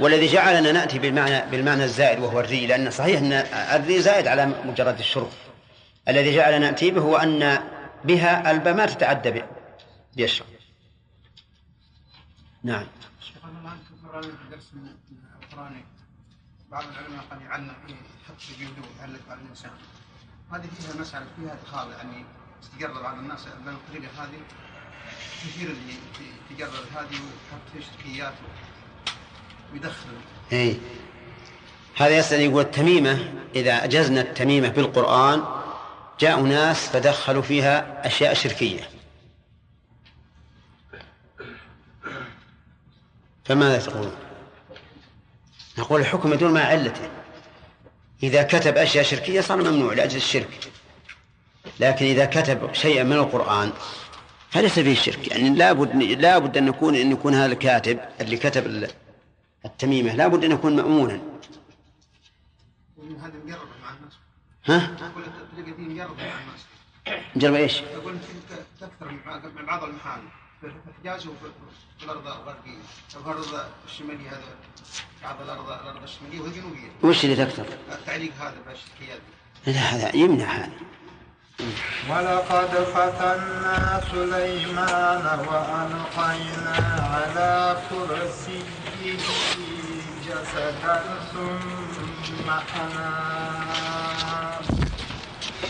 والذي جعلنا نأتي بالمعنى بالمعنى الزائد وهو الري لأن صحيح أن الري زائد على مجرد الشرب. الذي جعلنا نأتي به هو أن بها الباء ما تتعدى ب- بيشرب نعم. شيخ أنا الان كنت مرة في درس من القراني بعض العلماء قال يعلق يحط في جلده ويعلق على الإنسان. هذه فيها مسألة فيها إدخال يعني تقرب على الناس الطريقة هذه كثير اللي ت- تقرب هذه ويحط فيه شركيات ويدخل. إيه. هذا يسأل يقول التميمة إذا أجزنا التميمة بالقرآن جاءوا ناس فدخلوا فيها أشياء شركية. فماذا تقولون؟ نقول الحكم يدور مع علته إذا كتب أشياء شركية صار ممنوع لأجل الشرك لكن إذا كتب شيئا من القرآن فليس فيه شرك يعني لابد لابد أن يكون أن يكون هذا الكاتب اللي كتب ال- التميمة لابد أن يكون مأمونا ومن هذا مقرب مع الناس ها؟ كل تلقى فيه مجرد مع الناس نجرب إيش؟ أقول أنت تكثر من بعض المحال في الحجاز وفي في الأرض الغربية. الأرض الشماليه هذا بعض الأرض الأرض الشمالية والجنوبيه وش اللي تكثر؟ التعليق هذا بالشركيات لا هذا يمنع هذا. ولقد فتنا سليمان وألقينا على كرسيه جسدا ثم أناب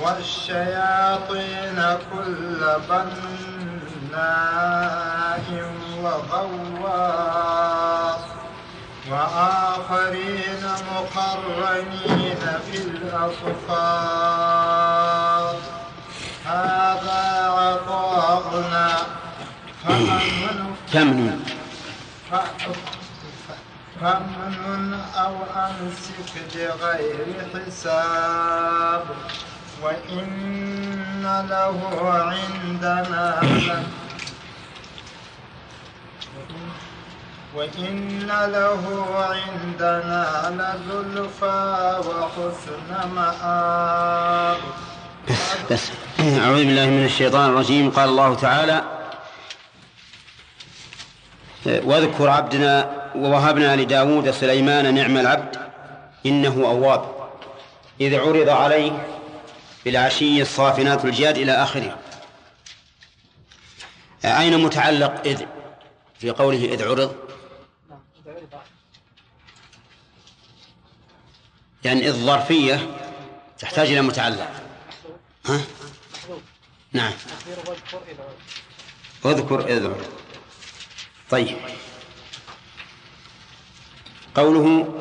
والشياطين كل بناء وغواص. وآخرين مقرنين في الأصفاد. هذا عطاؤنا. فأمن فمن أو أمسك بغير حساب. وإن له عندنا وإن له عندنا لزلفى وحسن مآب. بس. أعوذ بالله من الشيطان الرجيم. قال الله تعالى واذكر عبدنا ووهبنا لداود سليمان نعم العبد إنه أواب. إذ عرض عليه بالعشي الصافنات الجاد إلى آخره. أين متعلق إذ؟ في قوله إذ عرض. يعني إذ ظرفية تحتاج إلى متعلق. ها؟ نعم. اذكر إذ عرض. طيب. قوله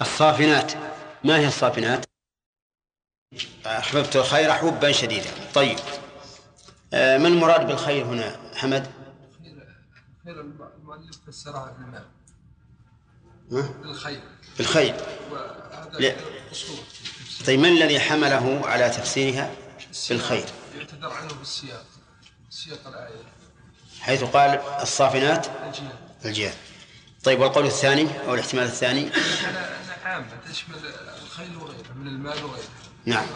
الصافنات. ما هي الصافنات؟ أحببت الخير حبا شديدا. طيب. آه، ما المراد بالخير هنا حمد خير المؤلف فسرها؟ بالخير. بالخير. لا. طيب من الذي حمله على تفسيرها؟ بالخير. يعتذر عنه بالسياق سياق الآية. حيث قال الصافنات الجهاد. الجهاد. طيب والقول الثاني أو الاحتمال الثاني؟ عامة تشمل الخيل وغيره من المال وغيره. نعم.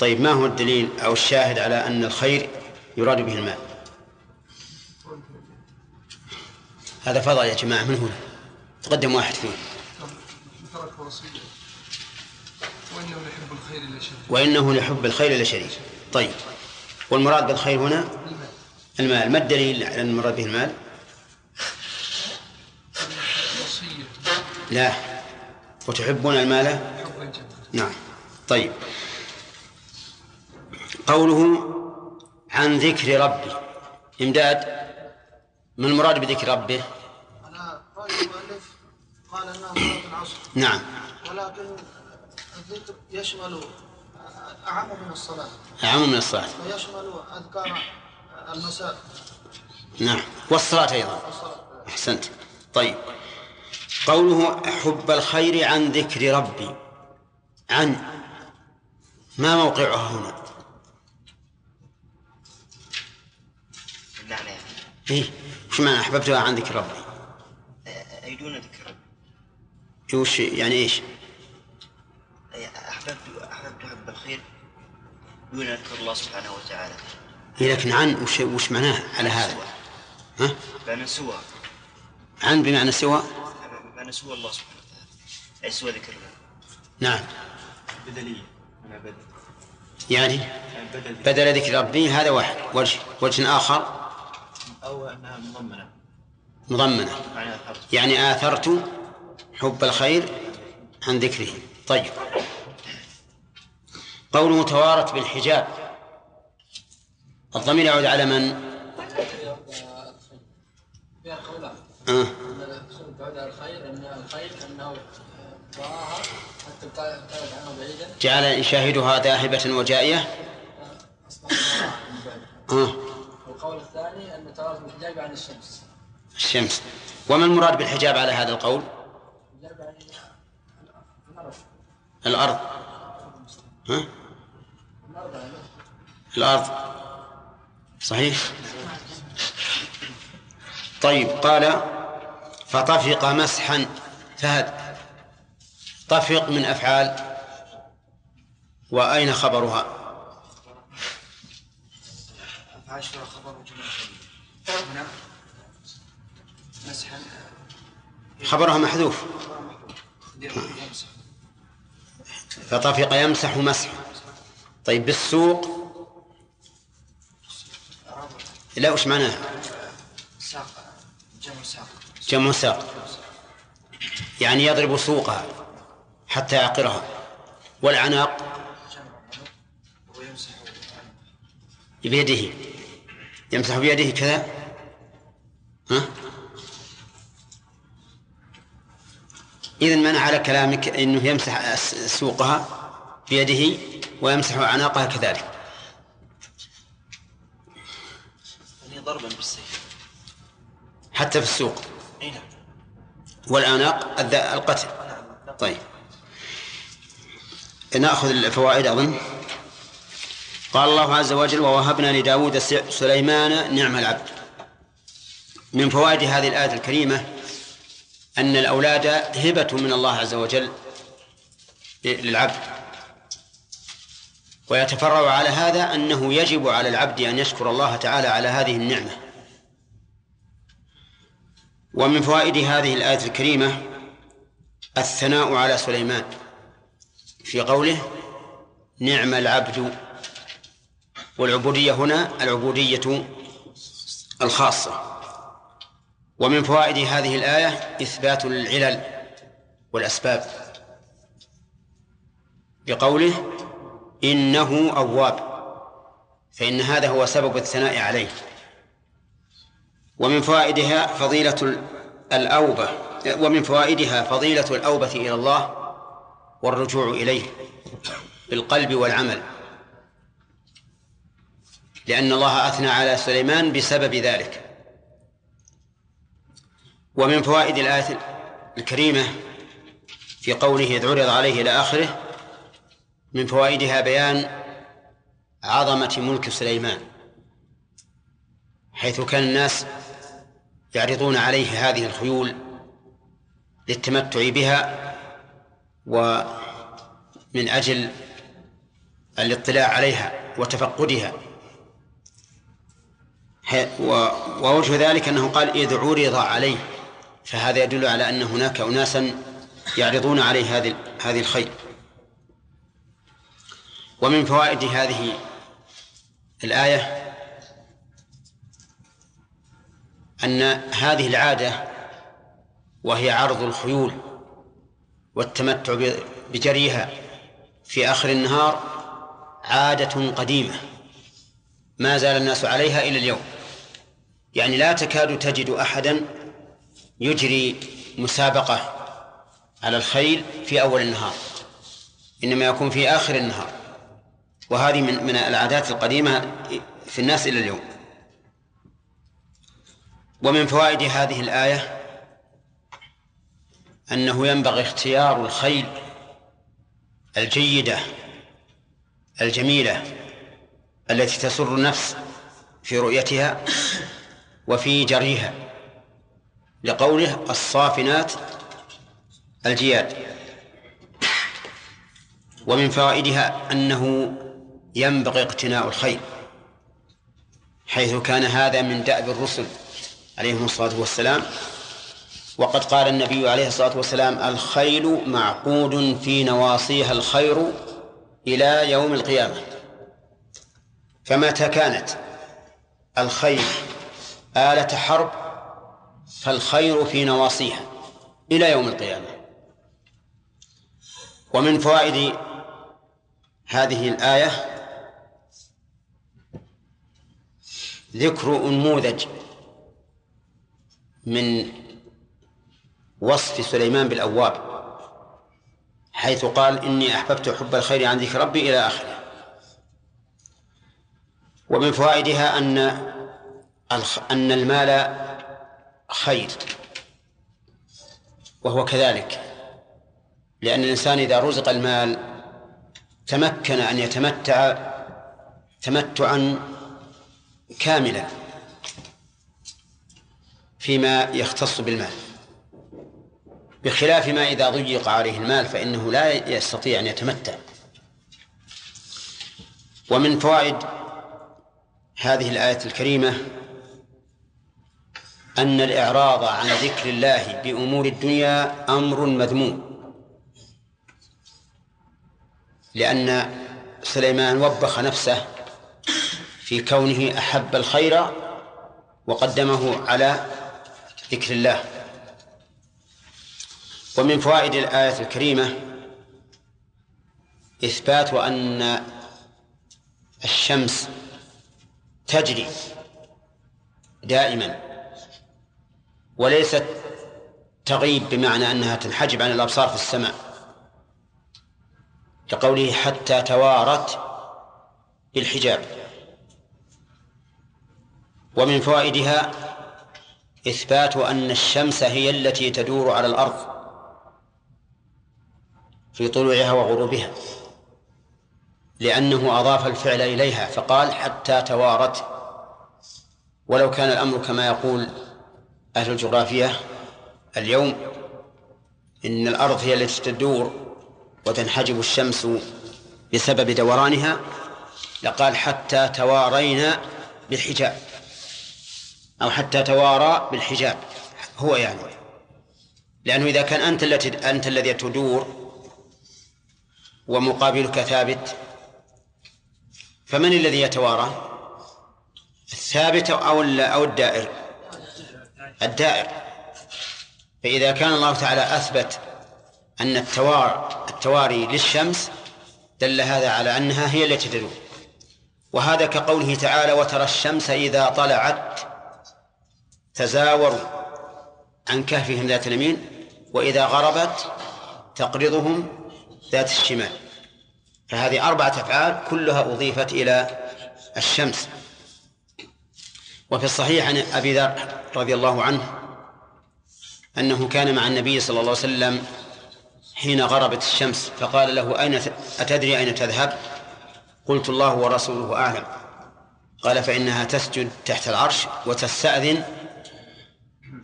طيب ما هو الدليل أو الشاهد على أن الخير يراد به المال؟ هذا فضل يا جماعة من هنا؟ تقدم واحد فيه وإنه يحب الخير إلا شديد وإنه لحب الخير لشديد طيب والمراد بالخير هنا؟ المال المال. ما الدليل على أن المراد به المال؟ لا. وتحبون المال؟ نعم. طيب. قوله عن ذكر ربي. إمداد ما المراد بذكر ربه؟ على رأي المؤلف قال أنها صلاة العصر. نعم. ولكن الذكر يشمل أعم من الصلاة. أعم من الصلاة. ويشمل أذكار المساء. نعم. والصلاة أيضا. والصلاة. أحسنت. طيب. قوله حب الخير عن ذكر ربي. عن ما موقعها هنا؟ يعني. إيه وش معنى أحببتها عن ذكر ربي؟ أي دون ذكر رب وش يعني إيش؟ أحببت أحببت حب الخير دون ذكر الله سبحانه وتعالى. إيه لكن عن وش, وش معناه على هذا؟ ها؟ بمعنى سوى. عن بمعنى سوى؟ بمعنى سوى الله سبحانه وتعالى أي سوى ذكر الله نعم بدلية أنا بدل يعني يعني بدل ذكر ربي هذا واحد وجه وجه آخر أو أنها مضمنة مضمنة يعني آثرت حب الخير عن ذكره طيب قوله توارت بالحجاب الضمير يعود على من؟ فيها قولان آه. أن الخير تعود على الخير أن الخير أنه حتى ابتعد عنه بعيدا. جعل يشاهدها ذاهبة وجائية. آه. والقول الثاني أن تراه الحجاب عن الشمس. الشمس. وما المراد بالحجاب على هذا القول؟ الحجاب عن الأرض. الأرض. ها؟ يعني الأرض. صحيح؟ طيب قال فطفق مسحا فهد طفق من أفعال وأين خبرها؟ خبر مسحا. خبرها محذوف. فطفق يمسح مسح. طيب بالسوق؟ لا وش معناه ساق. جمع ساق. جمع ساق يعني يضرب سوقها حتى يعقرها والعناق بيده. يمسح بيده كذا. ها؟ إذن من على كلامك أنه يمسح سوقها بيده ويمسح عناقها كذلك. يعني ضربا بالسيف. حتى في السوق. والأعناق الذ- القتل. طيب. نأخذ الفوائد أظن. قال الله عز وجل ووهبنا لداود سليمان نعم العبد. من فوائد هذه الآية الكريمة أن الأولاد هبة من الله عز وجل للعبد. ويتفرع على هذا أنه يجب على العبد أن يشكر الله تعالى على هذه النعمة. ومن فوائد هذه الآية الكريمة الثناء على سليمان. في قوله نعم العبد والعبودية هنا العبودية الخاصة. ومن فوائد هذه الآية إثبات العلل والأسباب. بقوله إنه أواب فإن هذا هو سبب الثناء عليه. ومن فوائدها فضيلة الأوبة ومن فوائدها فضيلة الأوبة إلى الله والرجوع إليه بالقلب والعمل. لأن الله أثنى على سليمان بسبب ذلك. ومن فوائد الآية الكريمة في قوله إذ عرض عليه إلى آخره من فوائدها بيان عظمة ملك سليمان. حيث كان الناس يعرضون عليه هذه الخيول للتمتع بها ومن أجل الاطلاع عليها وتفقدها. ووجه ذلك أنه قال إذ عرض عليه فهذا يدل على أن هناك أناسا يعرضون عليه هذه هذه الخيل. ومن فوائد هذه الآية أن هذه العادة وهي عرض الخيول والتمتع بجريها في آخر النهار عادة قديمة ما زال الناس عليها إلى اليوم. يعني لا تكاد تجد أحدا يجري مسابقة على الخيل في أول النهار إنما يكون في آخر النهار. وهذه من من العادات القديمة في الناس إلى اليوم. ومن فوائد هذه الآية أنه ينبغي اختيار الخيل الجيدة الجميلة التي تسر النفس في رؤيتها وفي جريها لقوله الصافنات الجياد. ومن فوائدها أنه ينبغي اقتناء الخيل حيث كان هذا من دأب الرسل عليهم الصلاة والسلام. وقد قال النبي عليه الصلاة والسلام الخيل معقود في نواصيها الخير إلى يوم القيامة. فمتى كانت الخيل آلة حرب فالخير في نواصيها إلى يوم القيامة. ومن فوائد هذه الآية ذكر أنموذج من وصف سليمان بالأواب حيث قال إني أحببت حب الخير عن ذكر ربي إلى آخره. ومن فوائدها أن أن المال خير وهو كذلك لأن الإنسان إذا رزق المال تمكن أن يتمتع تمتعا كاملا. فيما يختص بالمال. بخلاف ما إذا ضيق عليه المال فإنه لا يستطيع أن يتمتع. ومن فوائد هذه الآية الكريمة أن الإعراض عن ذكر الله بأمور الدنيا أمر مذموم. لأن سليمان وبخ نفسه في كونه أحب الخير وقدمه على ذكر الله. ومن فوائد الآية الكريمة إثبات أن الشمس تجري دائما وليست تغيب بمعنى أنها تنحجب عن الأبصار في السماء كقوله حتى توارت بالحجاب. ومن فوائدها إثبات أن الشمس هي التي تدور على الأرض في طلوعها وغروبها لأنه أضاف الفعل إليها فقال حتى توارت. ولو كان الأمر كما يقول أهل الجغرافية اليوم إن الأرض هي التي تدور وتنحجب الشمس بسبب دورانها لقال حتى توارينا بالحجاب. أو حتى توارى بالحجاب. هو يعني. لأنه إذا كان أنت التي أنت الذي تدور ومقابلك ثابت فمن الذي يتوارى؟ الثابت أو أو الدائر؟ الدائر. فإذا كان الله تعالى أثبت أن التوار التواري للشمس دل هذا على أنها هي التي تدور. وهذا كقوله تعالى وترى الشمس إذا طلعت تزاوروا عن كهفهم ذات اليمين وإذا غربت تقرضهم ذات الشمال. فهذه أربعة أفعال كلها أضيفت إلى الشمس. وفي الصحيح عن أبي ذر رضي الله عنه أنه كان مع النبي صلى الله عليه وسلم حين غربت الشمس فقال له أين أتدري أين تذهب؟ قلت الله ورسوله أعلم. قال فإنها تسجد تحت العرش وتستأذن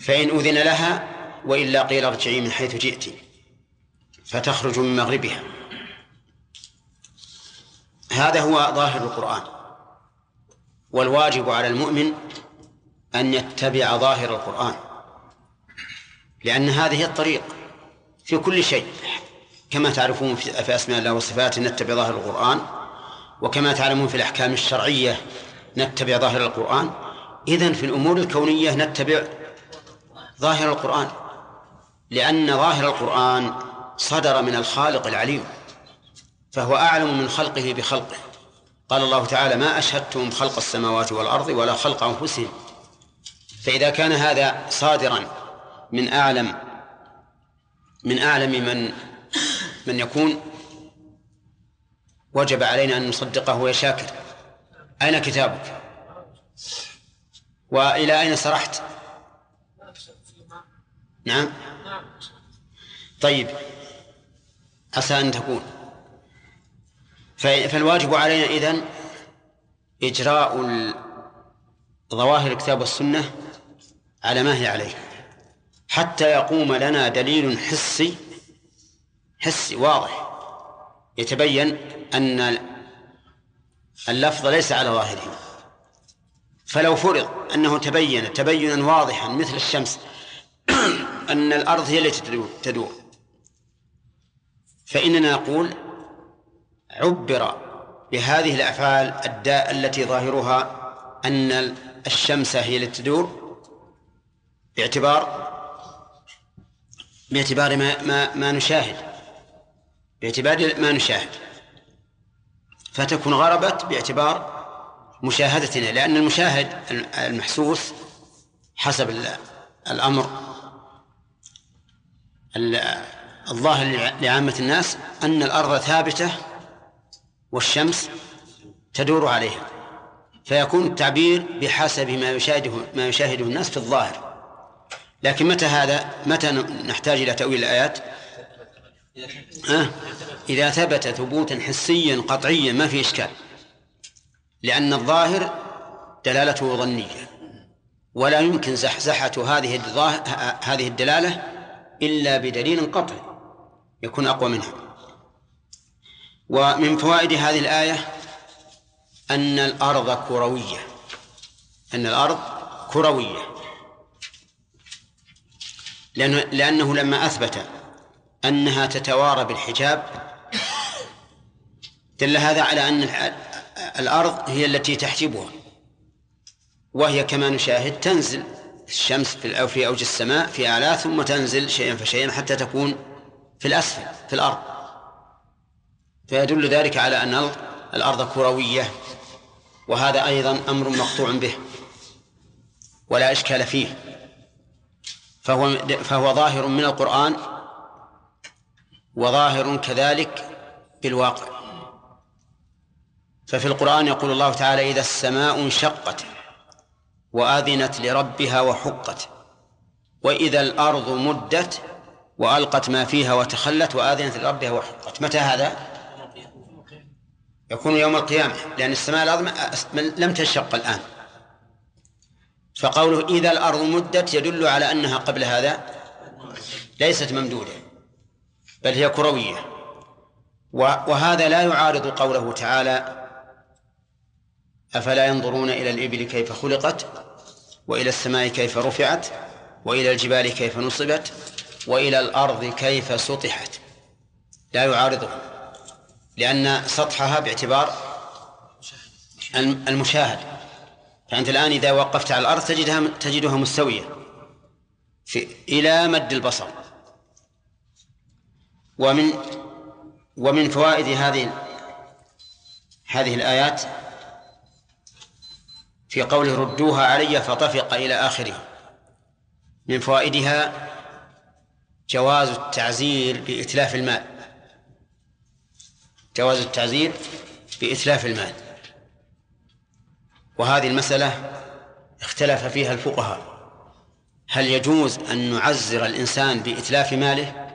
فإن أذن لها وإلا قيل ارجعي من حيث جئت. فتخرج من مغربها. هذا هو ظاهر القرآن. والواجب على المؤمن أن يتبع ظاهر القرآن. لأن هذه الطريق في كل شيء. كما تعرفون في أسماء الله وصفاته نتبع ظاهر القرآن. وكما تعلمون في الأحكام الشرعية نتبع ظاهر القرآن. إذن في الأمور الكونية نتبع ظاهر القرآن لأن ظاهر القرآن صدر من الخالق العليم فهو أعلم من خلقه بخلقه. قال الله تعالى ما أشهدتم خلق السماوات والأرض ولا خلق أنفسهم. فإذا كان هذا صادرا من أعلم من أعلم من من يكون وجب علينا أن نصدقه يا شاكر أين كتابك؟ وإلى أين سرحت؟ نعم. طيب. عسى أن تكون. فالواجب علينا إذن إجراء ظواهر الكتاب والسنة على ما هي عليه. حتى يقوم لنا دليل حسي حسي واضح. يتبين أن اللفظ ليس على ظاهره. فلو فرض أنه تبين تبينا واضحا مثل الشمس أن الأرض هي التي تدور. فإننا نقول عبر بهذه الأفعال الداء التي ظاهرها أن الشمس هي التي تدور باعتبار باعتبار ما ما, ما نشاهد. باعتبار ما نشاهد. فتكون غربت باعتبار مشاهدتنا لأن المشاهد المحسوس حسب الأمر الظاهر لعامة الناس أن الأرض ثابتة والشمس تدور عليها فيكون التعبير بحسب ما يشاهده ما يشاهده الناس في الظاهر لكن متى هذا متى نحتاج إلى تأويل الآيات أه؟ إذا ثبت ثبوتا حسيا قطعيا ما في إشكال لأن الظاهر دلالته ظنية ولا يمكن زحزحة هذه هذه الدلالة إلا بدليل قطعي يكون أقوى منها. ومن فوائد هذه الآية أن الأرض كروية. أن الأرض كروية. لأنه, لأنه لما أثبت أنها تتوارى بالحجاب دل هذا على أن الأرض هي التي تحجبها وهي كما نشاهد تنزل. الشمس في أو في أوج السماء في أعلى ثم تنزل شيئا فشيئا حتى تكون في الأسفل في الأرض. فيدل ذلك على أن الأرض كروية وهذا أيضا أمر مقطوع به ولا إشكال فيه. فهو فهو ظاهر من القرآن وظاهر كذلك بالواقع ففي القرآن يقول الله تعالى إذا السماء انشقت وآذنت لربها وحقت. وإذا الأرض مدت وألقت ما فيها وتخلت وآذنت لربها وحقت. متى هذا؟ يكون يوم القيامة لأن السماء الأرض لم تنشق الآن. فقوله إذا الأرض مدت يدل على أنها قبل هذا ليست ممدودة بل هي كروية. وهذا لا يعارض قوله تعالى أفلا ينظرون إلى الإبل كيف خلقت؟ وإلى السماء كيف رفعت وإلى الجبال كيف نصبت وإلى الأرض كيف سطحت. لا يعارضه لأن سطحها باعتبار المشاهد. فأنت الآن إذا وقفت على الأرض تجدها تجدها مستوية في إلى مد البصر. ومن ومن فوائد هذه هذه الآيات في قوله ردوها علي فطفق إلى آخره. من فوائدها جواز التعزير بإتلاف المال. جواز التعزير بإتلاف المال. وهذه المسألة اختلف فيها الفقهاء. هل يجوز أن نعزر الإنسان بإتلاف ماله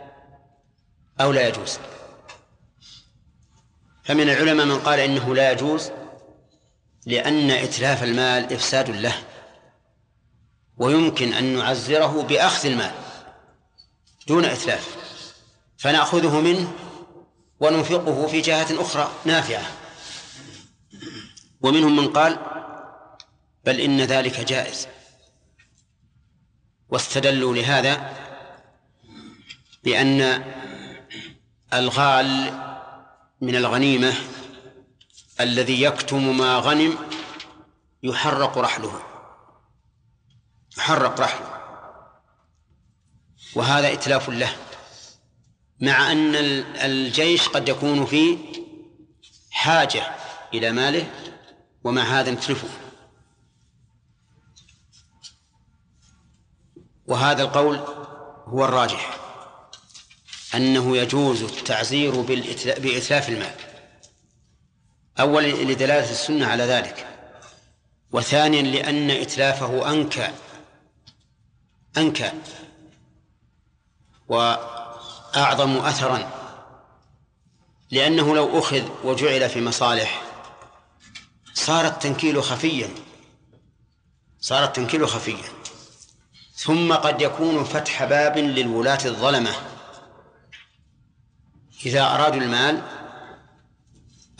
أو لا يجوز؟ فمن العلماء من قال إنه لا يجوز لأن إتلاف المال إفساد له ويمكن أن نعزره بأخذ المال دون إتلاف فنأخذه منه وننفقه في جهة أخرى نافعة. ومنهم من قال بل إن ذلك جائز. واستدلوا لهذا بأن الغال من الغنيمة الذي يكتم ما غنم يحرق رحله. يحرق رحله. وهذا إتلاف له مع أن الجيش قد يكون في حاجة إلى ماله ومع هذا نتلفه. وهذا القول هو الراجح أنه يجوز التعزير بإتلاف المال. أولا لدلالة السنة على ذلك وثانيا لأن إتلافه أنكى أنكى وأعظم أثرا لأنه لو أخذ وجعل في مصالح صار التنكيل خفيا صار التنكيل خفيا. ثم قد يكون فتح باب للولاة الظلمة. إذا أرادوا المال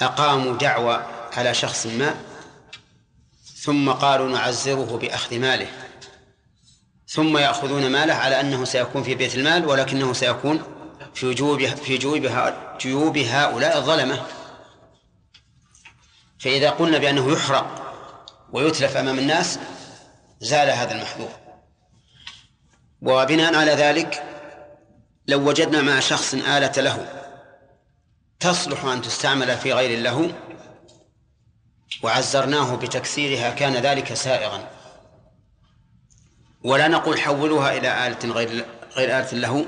أقاموا دعوة على شخص ما ثم قالوا نعزره بأخذ ماله. ثم يأخذون ماله على أنه سيكون في بيت المال ولكنه سيكون في جيوب في جيوب جيوب هؤلاء الظلمة. فإذا قلنا بأنه يحرق ويتلف أمام الناس زال هذا المحذور. وبناء على ذلك لو وجدنا مع شخص آلة له تصلح أن تستعمل في غير له وعزرناه بتكسيرها كان ذلك سائغا. ولا نقول حولوها إلى آلة غير غير آلة له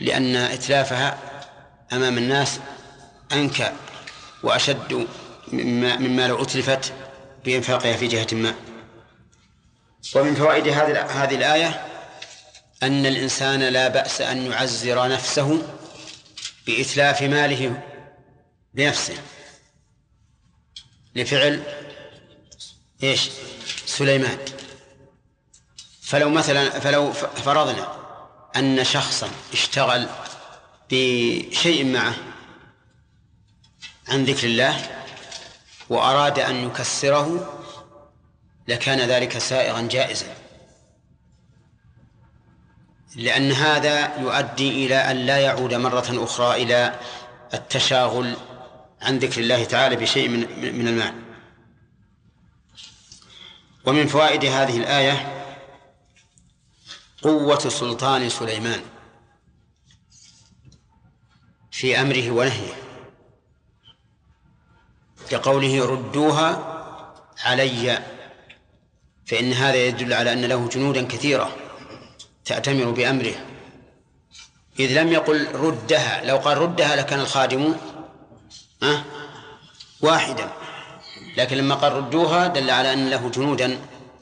لأن إتلافها أمام الناس أنكى وأشد مما, مما لو أتلفت بإنفاقها في جهة ما. ومن فوائد هذه هذه الآية أن الإنسان لا بأس أن يعزر نفسه بإتلاف ماله بنفسه. لفعل إيش؟ سليمان. فلو مثلا فلو فرضنا أن شخصا اشتغل بشيء معه عن ذكر الله وأراد أن يكسره لكان ذلك سائغا جائزا. لأن هذا يؤدي إلى أن لا يعود مرة أخرى إلى التشاغل عن ذكر الله تعالى بشيء من من ومن فوائد هذه الآية قوة سلطان سليمان في أمره ونهيه كقوله ردوها علي فإن هذا يدل على أن له جنودا كثيرة. تأتمر بأمره. إذ لم يقل ردها لو قال ردها لكان الخادم أه واحدا. لكن لما قال ردوها دل على أن له جنودا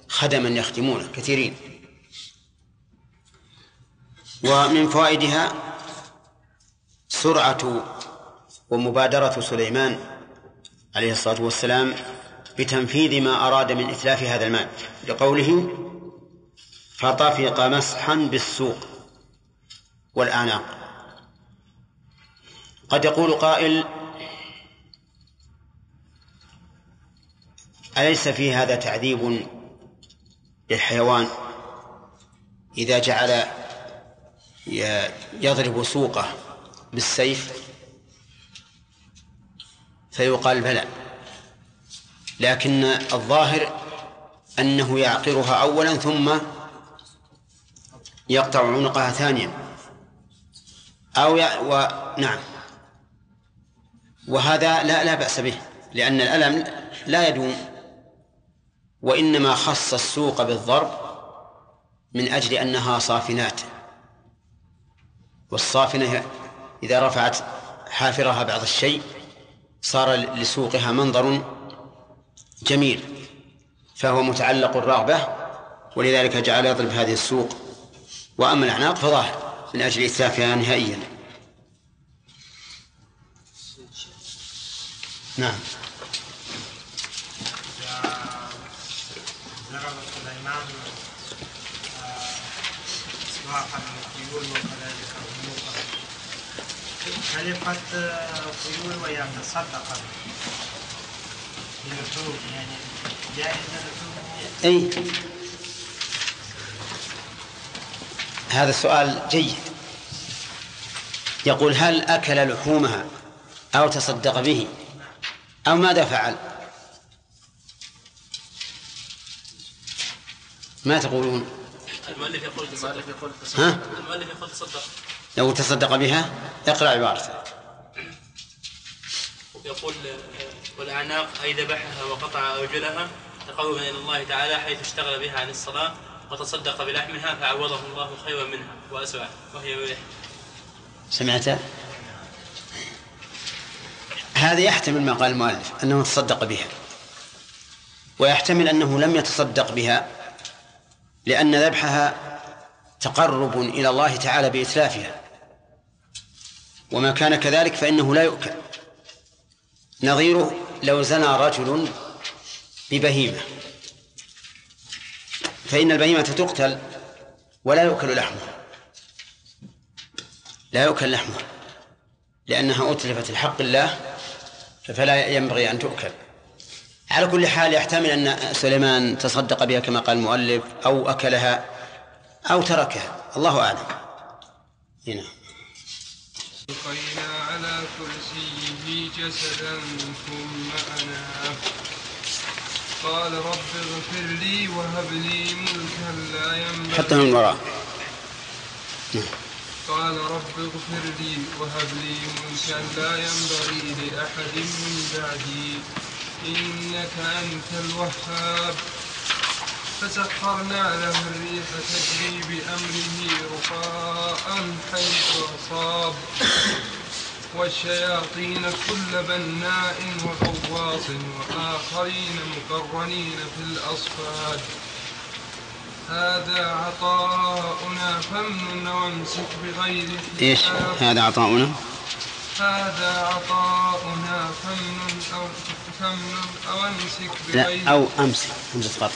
خدما يخدمونه كثيرين. ومن فوائدها سرعة ومبادرة سليمان عليه الصلاة والسلام بتنفيذ ما أراد من إتلاف هذا المال. لقوله فطفق مسحا بالسوق والأعناق قد يقول قائل أليس في هذا تعذيب للحيوان إذا جعل يضرب سوقه بالسيف؟ فيقال بلى. لكن الظاهر أنه يعقرها أولا ثم يقطع عنقها ثانيا أو ي... و... نعم. وهذا لا لا بأس به لأن الألم لا يدوم. وإنما خص السوق بالضرب من أجل أنها صافنات. والصافنة إذا رفعت حافرها بعض الشيء صار لسوقها منظر جميل فهو متعلق الرغبة ولذلك جعل يضرب هذه السوق وأما الأعناق فظاهر من أجل إتلافها نهائيا. نعم. كلفة خيول ويتصدق باللحوم يعني اللحوم أي. هذا السؤال جيد. يقول هل أكل لحومها أو تصدق به أو ماذا فعل؟ ما تقولون؟ المؤلف يقول تصدق. ها؟ المؤلف يقول تصدق. لو تصدق بها؟ اقرأ عبارته يقول والأعناق أي ذبحها وقطع أرجلها تقربا إلى الله تعالى حيث اشتغل بها عن الصلاة وتصدق بلحمها فعوضه الله خيرا منها وأسرع وهي ريح سمعت؟ هذا يحتمل ما قال المؤلف أنه تصدق بها. ويحتمل أنه لم يتصدق بها لأن ذبحها تقرب إلى الله تعالى بإتلافها. وما كان كذلك فإنه لا يؤكل. نظيره لو زنى رجل ببهيمة. فإن البهيمة تقتل ولا يؤكل لحمها. لا يؤكل لحمها. لأنها أتلفت الحق الله فلا ينبغي أن تؤكل. على كل حال يحتمل أن سليمان تصدق بها كما قال المؤلف أو أكلها أو تركها. الله أعلم. هنا. على كرسيه جسدا ثم أناه. قال رب اغفر لي وهب لي ملكا لا ينبغي. حتى من وراء. قال رب اغفر لي وهب لي ملكا لا ينبغي لأحد من بعدي. إنك أنت الوهاب. فسخرنا له الريح تجري بأمره رخاء حيث أصاب. والشياطين كل بناء وغواص وآخرين مقرنين في الأصفاد. هذا عطاؤنا فامنن وامسك بغير إيش؟ هذا عطاؤنا؟ هذا عطاؤنا فمن أو فمن أو امسك بغير لا أو أمسك همزه قطع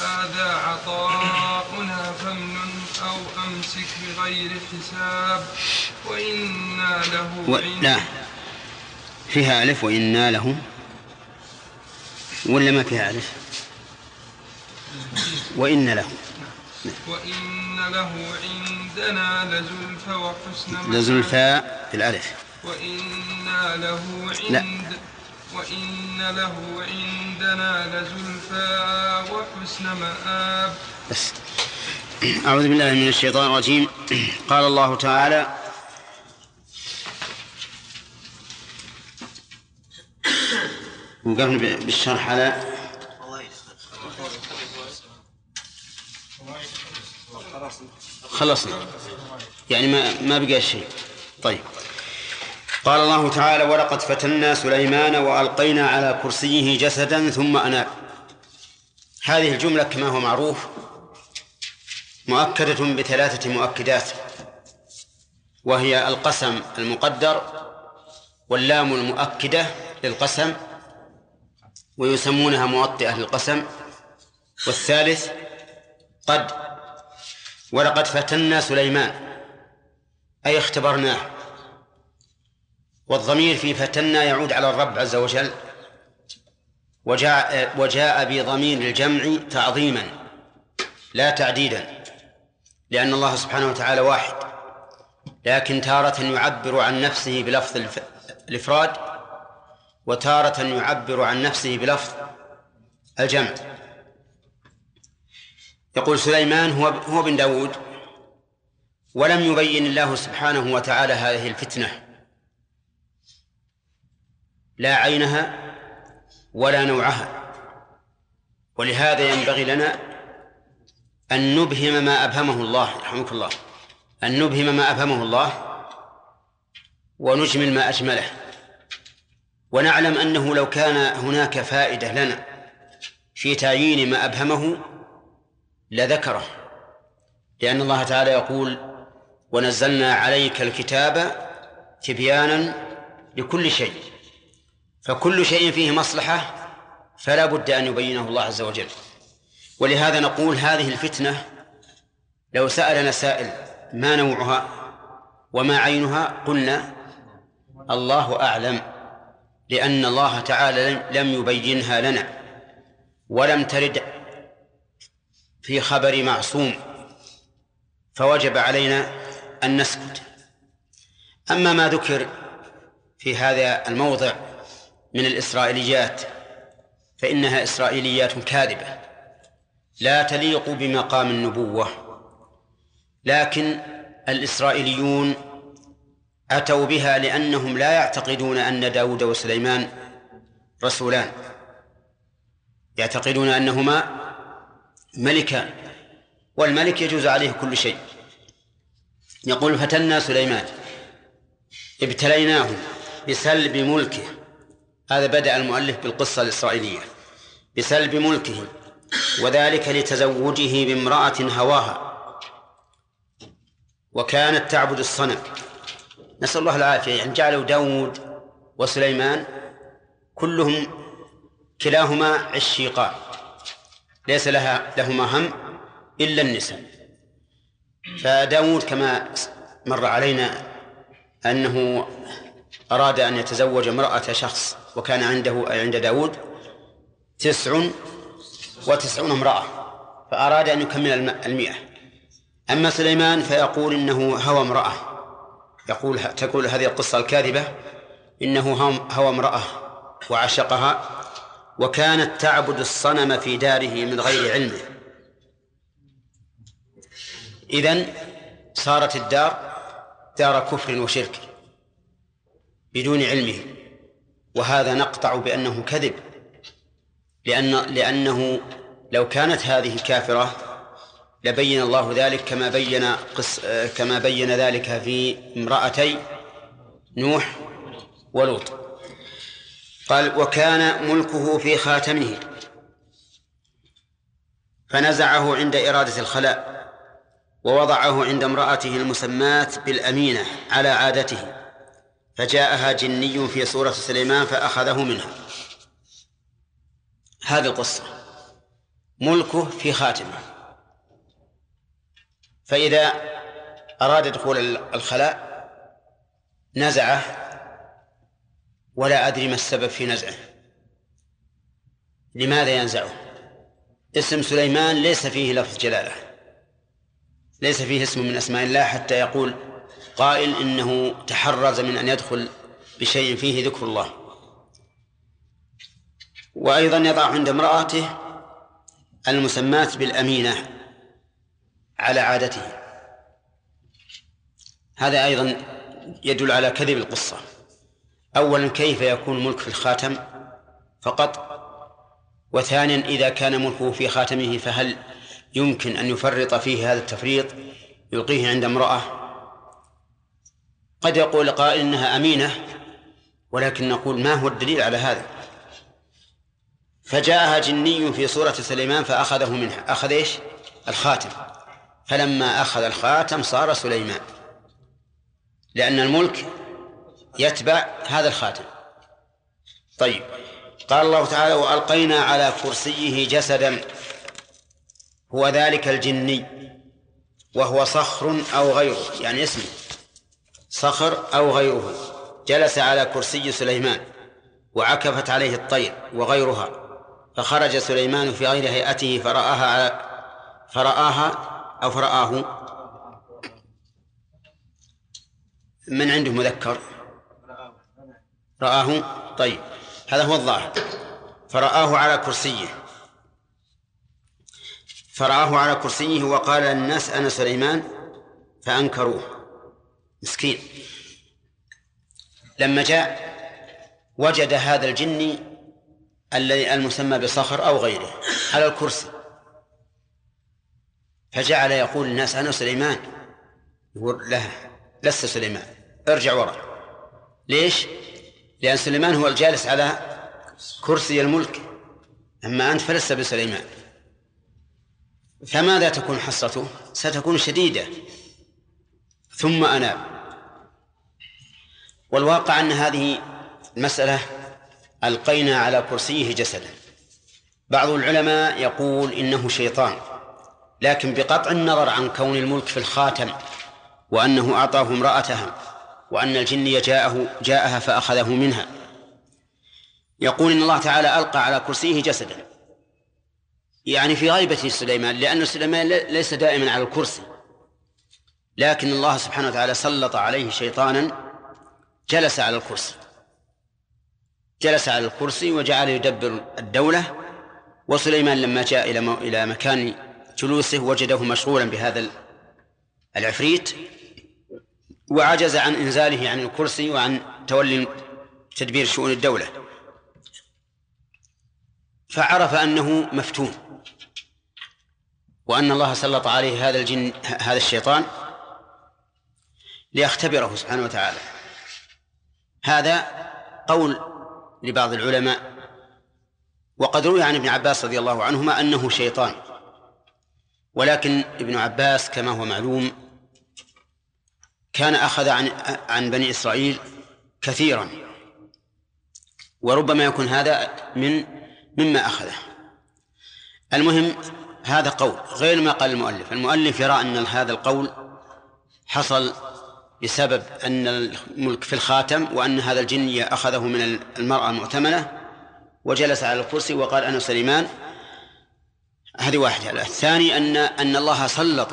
هذا عطاؤنا فمن أو أمسك بغير حساب وإنا له و... عند لا. فيها ألف وإنا له. ولا ما فيها ألف؟ وإن له. وإن له عندنا لزلفى وحسن. لزلفى بالالف وإنا له لا. وإن له عندنا لزلفى وحسن مآب. بس أعوذ بالله من الشيطان الرجيم. قال الله تعالى وقفنا بالشرح على خلصنا. يعني ما ما بقى شيء. طيب. قال الله تعالى ولقد فتنا سليمان وألقينا على كرسيه جسدا ثم أناب. هذه الجملة كما هو معروف مؤكدة بثلاثة مؤكدات وهي القسم المقدر واللام المؤكدة للقسم ويسمونها موطئة للقسم والثالث قد ولقد فتنا سليمان أي اختبرناه. والضمير في فتنا يعود على الرب عز وجل. وجاء وجاء بضمير الجمع تعظيما لا تعديدا لأن الله سبحانه وتعالى واحد. لكن تارة يعبر عن نفسه بلفظ الإفراد وتارة يعبر عن نفسه بلفظ الجمع. يقول سليمان هو هو بن داود ولم يبين الله سبحانه وتعالى هذه الفتنة. لا عينها ولا نوعها. ولهذا ينبغي لنا أن نبهم ما أبهمه الله رحمك الله. أن نبهم ما أبهمه الله ونجمل ما أجمله. ونعلم أنه لو كان هناك فائدة لنا في تعيين ما أبهمه لذكره. لأن الله تعالى يقول ونزلنا عليك الكتاب تبيانا لكل شيء فكل شيء فيه مصلحة فلا بد أن يبينه الله عز وجل. ولهذا نقول هذه الفتنة لو سألنا سائل ما نوعها وما عينها قلنا الله أعلم لأن الله تعالى لم- يبينها لنا ولم ترد في خبر معصوم فوجب علينا أن نسكت. أما ما ذكر في هذا الموضع من الإسرائيليات فإنها إسرائيليات كاذبة. لا تليق بمقام النبوة لكن الإسرائيليون أتوا بها لأنهم لا يعتقدون أن داود وسليمان رسولان. يعتقدون أنهما ملكان والملك يجوز عليه كل شيء. يقول فتنا سليمان ابتليناه بسلب ملكه هذا بدأ المؤلف بالقصة الإسرائيلية بسلب ملكه وذلك لتزوجه بامرأة هواها. وكانت تعبد الصنم. نسأل الله العافية. يعني جعلوا داود وسليمان كلهم كلاهما عشيقان ليس لها لهما هم إلا النساء فداود كما مر علينا أنه أراد أن يتزوج امرأة شخص وكان عنده عند داود تسع وتسعون امرأة فأراد أن يكمل الم- المئة. أما سليمان فيقول إنه هوى امرأة. يقول تقول هذه القصة الكاذبة إنه هوى امرأة وعشقها وكانت تعبد الصنم في داره من غير علمه إذن صارت الدار دار كفر وشرك بدون علمه. وهذا نقطع بأنه كذب. لأن لأنه لو كانت هذه كافرة لبين الله ذلك كما بين قص كما بين ذلك في امرأتي نوح ولوط. قال وكان ملكه في خاتمه. فنزعه عند إرادة الخلاء ووضعه عند امرأته المسماة بالأمينة على عادته. فجاءها جني في صورة سليمان فأخذه منها. هذه القصة. ملكه في خاتمة. فإذا أراد دخول الخلاء نزعه ولا أدري ما السبب في نزعه. لماذا ينزعه؟ اسم سليمان ليس فيه لفظ جلالة. ليس فيه اسم من أسماء الله حتى يقول قائل إنه تحرز من أن يدخل بشيء فيه ذكر الله. وأيضا يضع عند امرأته المسماة بالأمينة على عادته. هذا أيضا يدل على كذب القصة. أولا كيف يكون ملك في الخاتم فقط؟ وثانيا إذا كان ملكه في خاتمه فهل يمكن أن يفرط فيه هذا التفريط يلقيه عند امرأة؟ قد يقول قائل إنها أمينة ولكن نقول ما هو الدليل على هذا؟ فجاءها جني في صورة سليمان فأخذه منها. أخذ إيش؟ الخاتم. فلما أخذ الخاتم صار سليمان لأن الملك يتبع هذا الخاتم. طيب. قال الله تعالى وألقينا على كرسيه جسدا. هو ذلك الجني وهو صخر أو غيره يعني اسمه. صخر أو غيره جلس على كرسي سليمان وعكفت عليه الطير وغيرها فخرج سليمان في غير هيئته فرآها على فرآها أو فرآه. من عنده مذكر؟ رآه. طيب هذا هو الظاهر. فرآه على كرسيه. فرآه على كرسيه وقال للناس أنا سليمان فأنكروه. مسكين. لما جاء وجد هذا الجني الذي المسمى بصخر أو غيره على الكرسي. فجعل يقول للناس أنا سليمان. يقول له لست سليمان ارجع وراء ليش؟ لأن سليمان هو الجالس على كرسي الملك. أما أنت فلست بسليمان. فماذا تكون حصته؟ ستكون شديدة. ثم أناب. والواقع أن هذه المسألة ألقينا على كرسيه جسدا. بعض العلماء يقول إنه شيطان لكن بقطع النظر عن كون الملك في الخاتم وأنه أعطاه امرأتها وأن الجني جاءه جاءها فأخذه منها. يقول إن الله تعالى ألقى على كرسيه جسدا. يعني في غيبة سليمان لأن سليمان ليس دائما على الكرسي. لكن الله سبحانه وتعالى سلط عليه شيطانا جلس على الكرسي. جلس على الكرسي وجعل يدبر الدولة وسليمان لما جاء إلى إلى مكان جلوسه وجده مشغولا بهذا العفريت وعجز عن إنزاله عن الكرسي وعن تولي تدبير شؤون الدولة. فعرف أنه مفتون وأن الله سلط عليه هذا الجن هذا الشيطان ليختبره سبحانه وتعالى. هذا قول لبعض العلماء. وقد روي عن ابن عباس رضي الله عنهما أنه شيطان. ولكن ابن عباس كما هو معلوم كان أخذ عن عن بني إسرائيل كثيرا. وربما يكون هذا من مما أخذه. المهم هذا قول غير ما قال المؤلف. المؤلف يرى أن هذا القول حصل بسبب أن الملك في الخاتم وأن هذا الجن أخذه من المرأة المؤتمنة وجلس على الكرسي وقال أنا سليمان هذه واحدة. الثاني أن أن الله سلط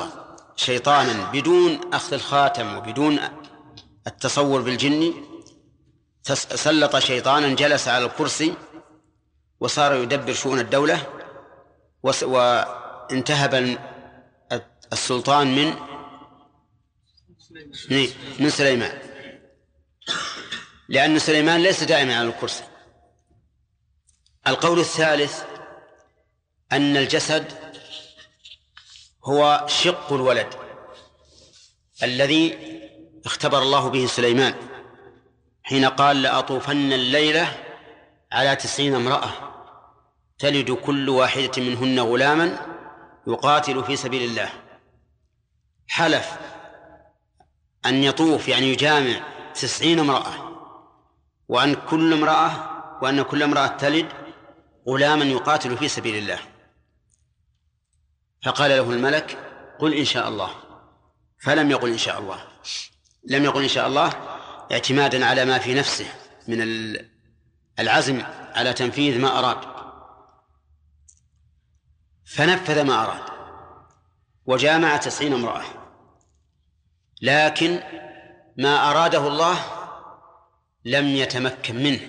شيطانا بدون أخذ الخاتم وبدون التصور بالجن سلط شيطانا جلس على الكرسي وصار يدبر شؤون الدولة وانتهب السلطان من من سليمان. لأن سليمان ليس دائما على الكرسي. القول الثالث أن الجسد هو شق الولد الذي اختبر الله به سليمان حين قال لأطوفن الليلة على تسعين امرأة تلد كل واحدة منهن غلاما يقاتل في سبيل الله. حلف أن يطوف يعني يجامع تسعين امرأة وأن كل امرأة وأن كل امرأة تلد غلاما يقاتل في سبيل الله. فقال له الملك قل إن شاء الله. فلم يقل إن شاء الله. لم يقل إن شاء الله اعتمادا على ما في نفسه من العزم على تنفيذ ما أراد. فنفذ ما أراد وجامع تسعين امرأة. لكن ما أراده الله لم يتمكن منه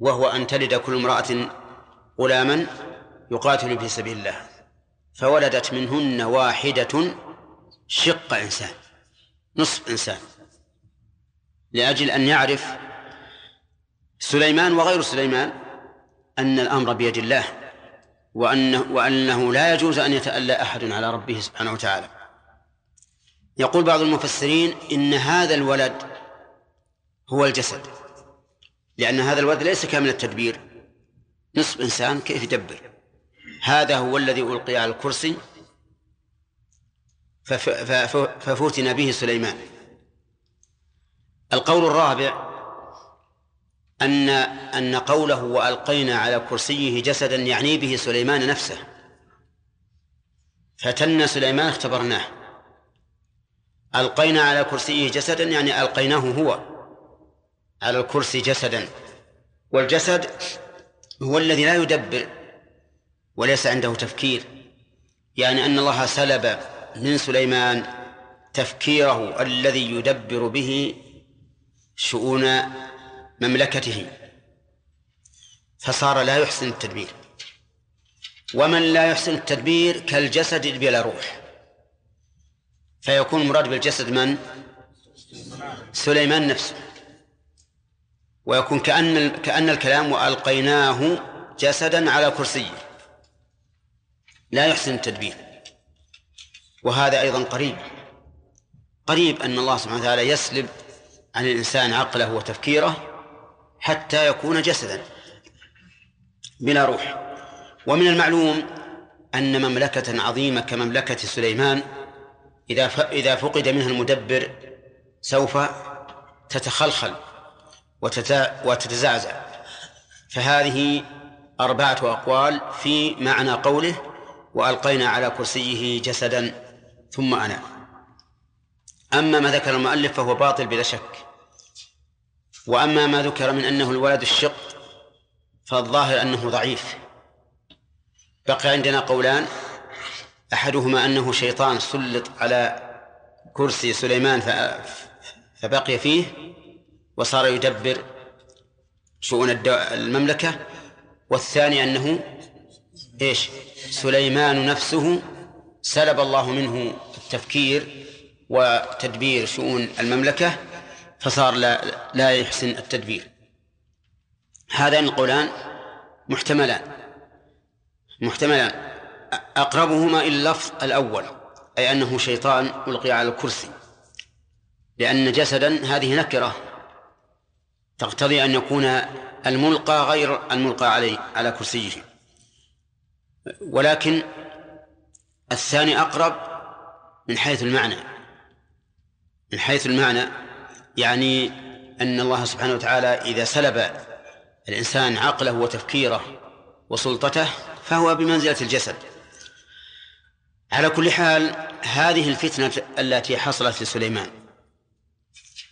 وهو أن تلد كل امرأة غلاما يقاتل في سبيل الله. فولدت منهن واحدة شق إنسان نصف إنسان لأجل أن يعرف سليمان وغير سليمان أن الأمر بيد الله وأنه, وأنه لا يجوز أن يتألى أحد على ربه سبحانه وتعالى. يقول بعض المفسرين إن هذا الولد هو الجسد لأن هذا الولد ليس كامل التدبير. نصف إنسان كيف يدبر؟ هذا هو الذي ألقي على الكرسي ففتن به سليمان. القول الرابع أن أن قوله وألقينا على كرسيه جسدا يعني به سليمان نفسه. فتن سليمان اختبرناه. ألقينا على كرسيه جسدا يعني ألقيناه هو. على الكرسي جسدا. والجسد هو الذي لا يدبر وليس عنده تفكير. يعني أن الله سلب من سليمان تفكيره الذي يدبر به شؤون مملكته. فصار لا يحسن التدبير. ومن لا يحسن التدبير كالجسد بلا روح فيكون المراد بالجسد من؟ سليمان نفسه. ويكون كأن كأن الكلام وألقيناه جسدا على كرسيه لا يحسن التدبير. وهذا أيضا قريب. قريب أن الله سبحانه وتعالى يسلب عن الإنسان عقله وتفكيره حتى يكون جسدا بلا روح. ومن المعلوم أن مملكة عظيمة كمملكة سليمان إذا إذا فقد منها المدبر سوف تتخلخل وتتزعزع. فهذه أربعة أقوال في معنى قوله وألقينا على كرسيه جسدا. ثم أنا. أما ما ذكر المؤلف فهو باطل بلا شك. وأما ما ذكر من أنه الولد الشق فالظاهر أنه ضعيف. بقي عندنا قولان. أحدهما أنه شيطان سلط على كرسي سليمان فبقي فيه وصار يدبر شؤون المملكة والثاني أنه إيش؟ سليمان نفسه سلب الله منه التفكير وتدبير شؤون المملكة فصار لا لا يحسن التدبير. هذان القولان محتملان. محتملان. أقربهما إلى اللفظ الأول أي أنه شيطان ألقي على الكرسي. لأن جسدا هذه نكرة تقتضي أن يكون الملقى غير الملقى عليه على كرسيه. ولكن الثاني أقرب من حيث المعنى. من حيث المعنى يعني أن الله سبحانه وتعالى إذا سلب الإنسان عقله وتفكيره وسلطته فهو بمنزلة الجسد. على كل حال هذه الفتنة التي حصلت لسليمان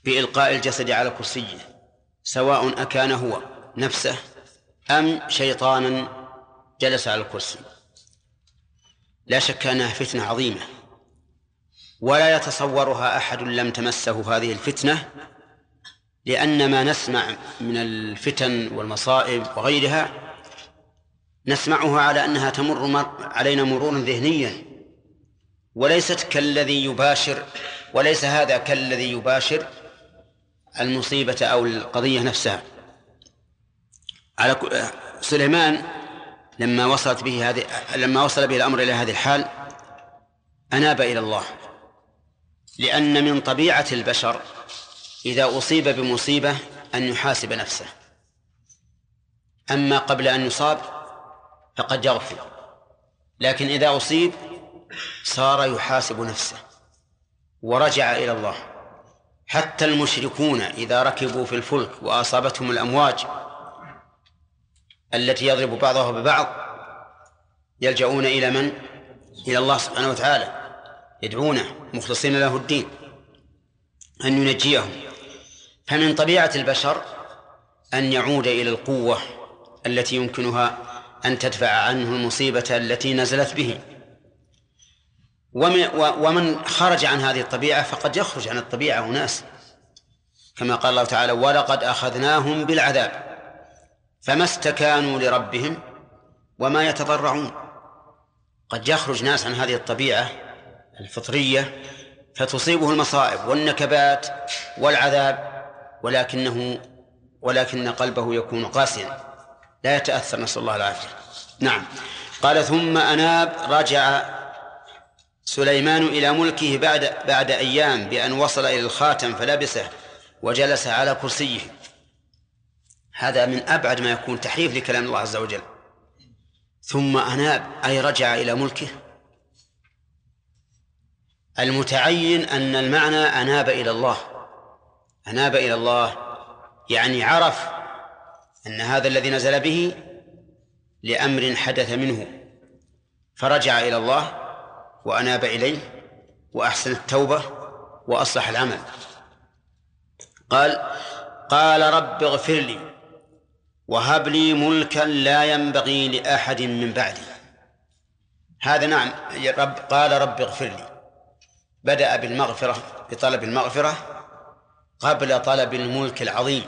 بإلقاء الجسد على كرسيه سواء أكان هو نفسه أم شيطانا جلس على الكرسي. لا شك أنها فتنة عظيمة ولا يتصورها أحد لم تمسه هذه الفتنة لأن ما نسمع من الفتن والمصائب وغيرها نسمعها على أنها تمر مر علينا مرورا ذهنيا. وليست كالذي يباشر وليس هذا كالذي يباشر المصيبة أو القضية نفسها. على سليمان لما وصلت به هذه لما وصل به الأمر إلى هذه الحال أناب إلى الله. لأن من طبيعة البشر إذا أصيب بمصيبة أن يحاسب نفسه. أما قبل أن يصاب فقد يغفر. لكن إذا أصيب صار يحاسب نفسه ورجع إلى الله. حتى المشركون إذا ركبوا في الفلك وأصابتهم الأمواج التي يضرب بعضها ببعض يلجؤون إلى من؟ إلى الله سبحانه وتعالى يدعونه مخلصين له الدين أن ينجيهم. فمن طبيعة البشر أن يعود إلى القوة التي يمكنها أن تدفع عنه المصيبة التي نزلت به. ومن خرج عن هذه الطبيعة فقد يخرج عن الطبيعة أناس. كما قال الله تعالى ولقد أخذناهم بالعذاب فما استكانوا لربهم وما يتضرعون. قد يخرج ناس عن هذه الطبيعة الفطرية فتصيبه المصائب والنكبات والعذاب ولكنه ولكن قلبه يكون قاسيا. لا يتأثر نسأل الله العافية. نعم. قال ثم أناب رجع سليمان إلى ملكه بعد بعد أيام بأن وصل إلى الخاتم فلبسه وجلس على كرسيه. هذا من أبعد ما يكون تحريف لكلام الله عز وجل. ثم أناب أي رجع إلى ملكه. المتعين أن المعنى أناب إلى الله. أناب إلى الله يعني عرف أن هذا الذي نزل به لأمر حدث منه. فرجع إلى الله وأناب إليه وأحسن التوبة وأصلح العمل. قال قال رب اغفر لي وهب لي ملكا لا ينبغي لأحد من بعدي. هذا نعم رب قال رب اغفر لي. بدأ بالمغفرة بطلب المغفرة قبل طلب الملك العظيم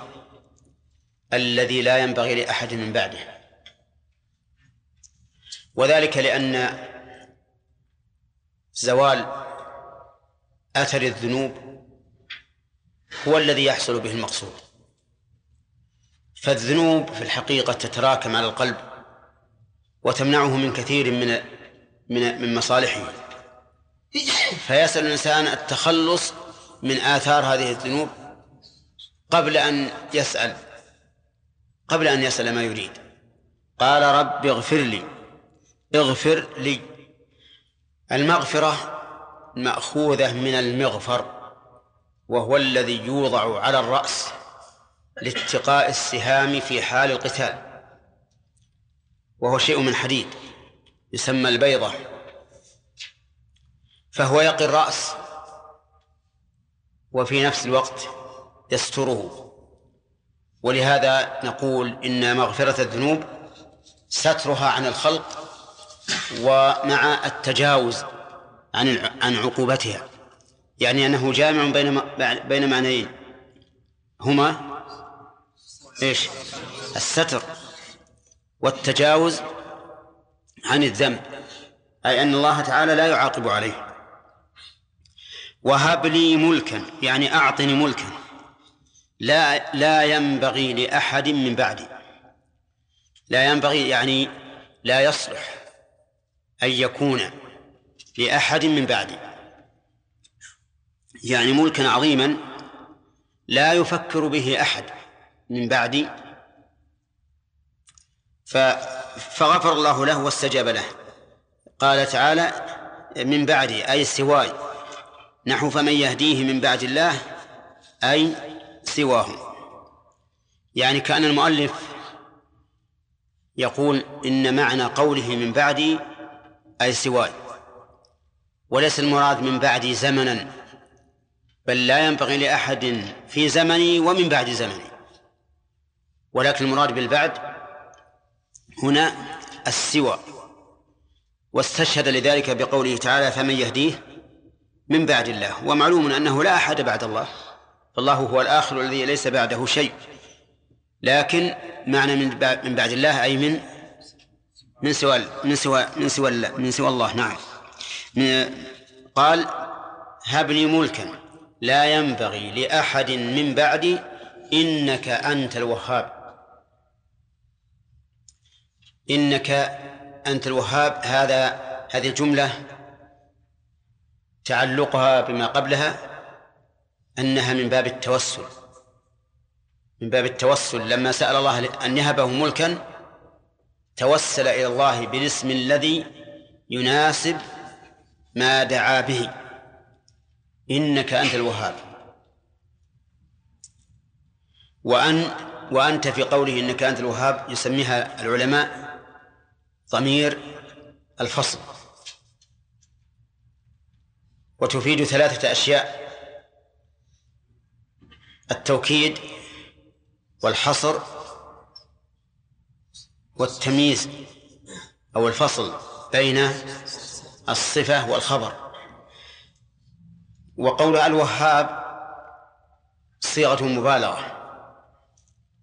الذي لا ينبغي لأحد من بعده. وذلك لأن زوال أثر الذنوب هو الذي يحصل به المقصود. فالذنوب في الحقيقة تتراكم على القلب وتمنعه من كثير من من من مصالحه. فيسأل الإنسان التخلص من آثار هذه الذنوب قبل أن يسأل قبل أن يسأل ما يريد. قال رب اغفر لي اغفر لي. المغفرة مأخوذة من المغفر وهو الذي يوضع على الرأس لاتقاء السهام في حال القتال. وهو شيء من حديد يسمى البيضة. فهو يقي الرأس وفي نفس الوقت يستره. ولهذا نقول إن مغفرة الذنوب سترها عن الخلق ومع التجاوز عن عن عقوبتها. يعني أنه جامع بين بين معنيين. هما إيش؟ الستر والتجاوز عن الذنب. أي أن الله تعالى لا يعاقب عليه. وهب لي ملكا يعني أعطني ملكا. لا لا ينبغي لأحد من بعدي. لا ينبغي يعني لا يصلح. أن يكون لأحد من بعدي. يعني ملكا عظيما لا يفكر به أحد من بعدي. فغفر الله له واستجاب له. قال تعالى من بعدي أي سواي نحو فمن يهديه من بعد الله أي سواه يعني كأن المؤلف يقول إن معنى قوله من بعدي أي سواي وليس المراد من بعدي زمنا بل لا ينبغي لأحد في زمني ومن بعد زمني. ولكن المراد بالبعد هنا السوى. واستشهد لذلك بقوله تعالى فمن يهديه من بعد الله. ومعلوم أنه لا أحد بعد الله. فالله هو الآخر الذي ليس بعده شيء. لكن معنى من من بعد الله أي من من سوى من سوى من سوى من سوى الله نعم. قال هب لي ملكا لا ينبغي لأحد من بعدي إنك أنت الوهاب. إنك أنت الوهاب. هذا هذه الجملة تعلقها بما قبلها أنها من باب التوسل. من باب التوسل. لما سأل الله أن يهبه ملكا توسل إلى الله بالاسم الذي يناسب ما دعا به. إنك أنت الوهاب. وأن وأنت في قوله إنك أنت الوهاب يسميها العلماء ضمير الفصل. وتفيد ثلاثة أشياء التوكيد والحصر والتمييز أو الفصل بين الصفة والخبر. وقول الوهاب صيغة مبالغة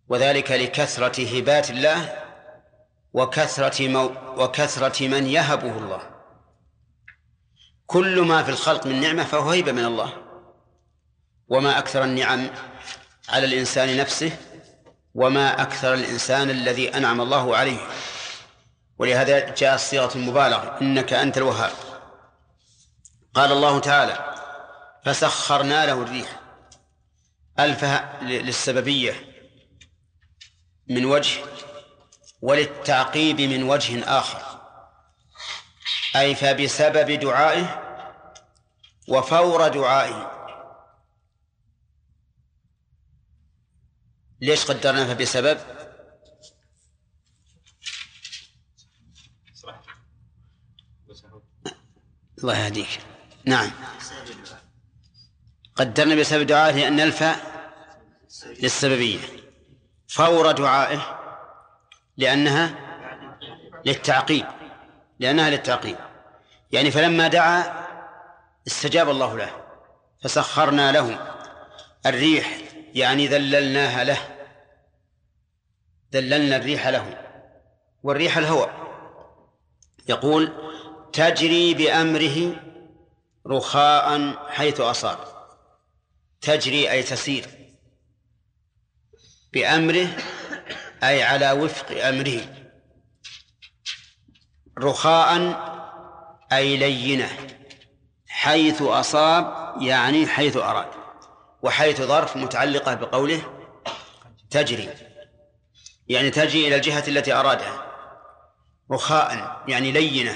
وذلك لكثرة هبات الله وكثرة مو وكثرة من يهبه الله. كل ما في الخلق من نعمة فهو هيبة من الله. وما أكثر النعم على الإنسان نفسه وما أكثر الإنسان الذي أنعم الله عليه. ولهذا جاء صيغة المبالغة إنك أنت الوهاب. قال الله تعالى فسخرنا له الريح ألفها للسببية من وجه وللتعقيب من وجه آخر. أي فبسبب دعائه وفور دعائه. ليش قدرنا فبسبب الله يهديك. نعم. قدرنا بسبب دعائه أن الفاء للسببية. فور دعائه لأنها للتعقيب. لأنها للتعقيب. يعني فلما دعا استجاب الله له. فسخرنا له. الريح يعني ذللناها له. ذللنا الريح له. والريح الهواء يقول تجري بأمره رخاء حيث أصاب. تجري أي تسير. بأمره أي على وفق أمره. رخاء أي لينة. حيث أصاب يعني حيث أراد. وحيث ظرف متعلقة بقوله تجري. يعني تجري إلى الجهة التي أرادها. رخاء يعني لينة.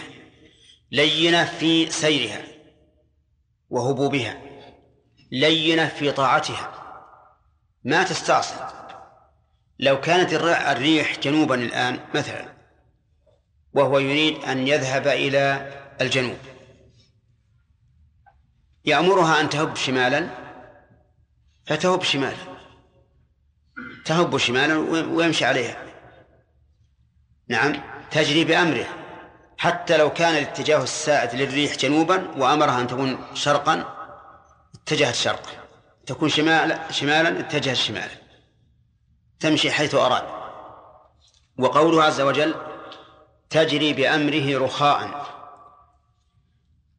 لينة في سيرها وهبوبها لينة في طاعتها. ما تستعصي لو كانت الريح جنوبا الآن مثلا وهو يريد أن يذهب إلى الجنوب. يأمرها أن تهب شمالا فتهب شمالا. تهب شمالا ويمشي عليها. نعم تجري بأمره. حتى لو كان الاتجاه السائد للريح جنوبا وأمرها أن تكون شرقا اتجهت شرقا تكون شمالا شمالا اتجهت شمالا. تمشي حيث أراد. وقوله عز وجل تجري بأمره رخاء.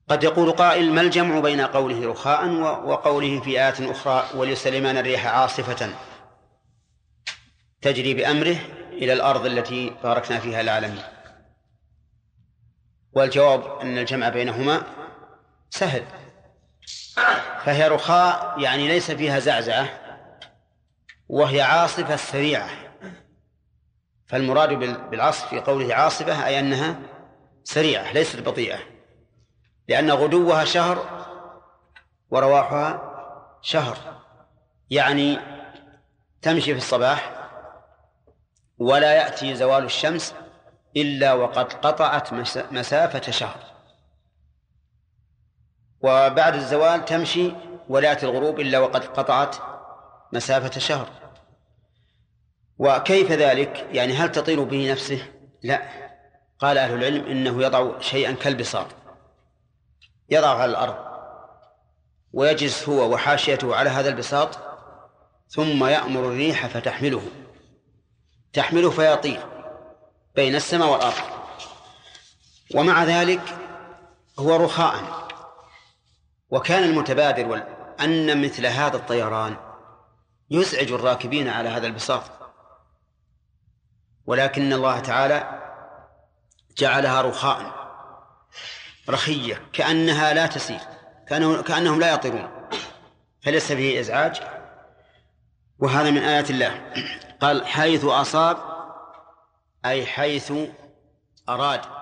قد يقول قائل ما الجمع بين قوله رخاء وقوله في آيات أخرى ولسليمان الريح عاصفة؟ تجري بأمره إلى الأرض التي باركنا فيها العالمين. والجواب أن الجمع بينهما سهل. فهي رخاء يعني ليس فيها زعزعة وهي عاصفة سريعة. فالمراد بالعصف في قوله عاصفة أي أنها سريعة ليست بطيئة. لأن غدوها شهر ورواحها شهر. يعني تمشي في الصباح ولا يأتي زوال الشمس إلا وقد قطعت مسافة شهر. وبعد الزوال تمشي ولا يأتي الغروب إلا وقد قطعت مسافة شهر. وكيف ذلك؟ يعني هل تطير به نفسه؟ لا. قال أهل العلم إنه يضع شيئا كالبساط يضع على الأرض. ويجلس هو وحاشيته على هذا البساط. ثم يأمر الريح فتحمله. تحمله فيطير بين السماء والأرض. ومع ذلك هو رخاء. وكان المتبادر أن مثل هذا الطيران يزعج الراكبين على هذا البساط. ولكن الله تعالى جعلها رخاء رخية كأنها لا تسير كأنه كأنهم لا يطيرون. فليس فيه إزعاج وهذا من آيات الله. قال حيث أصاب أي حيث أراد.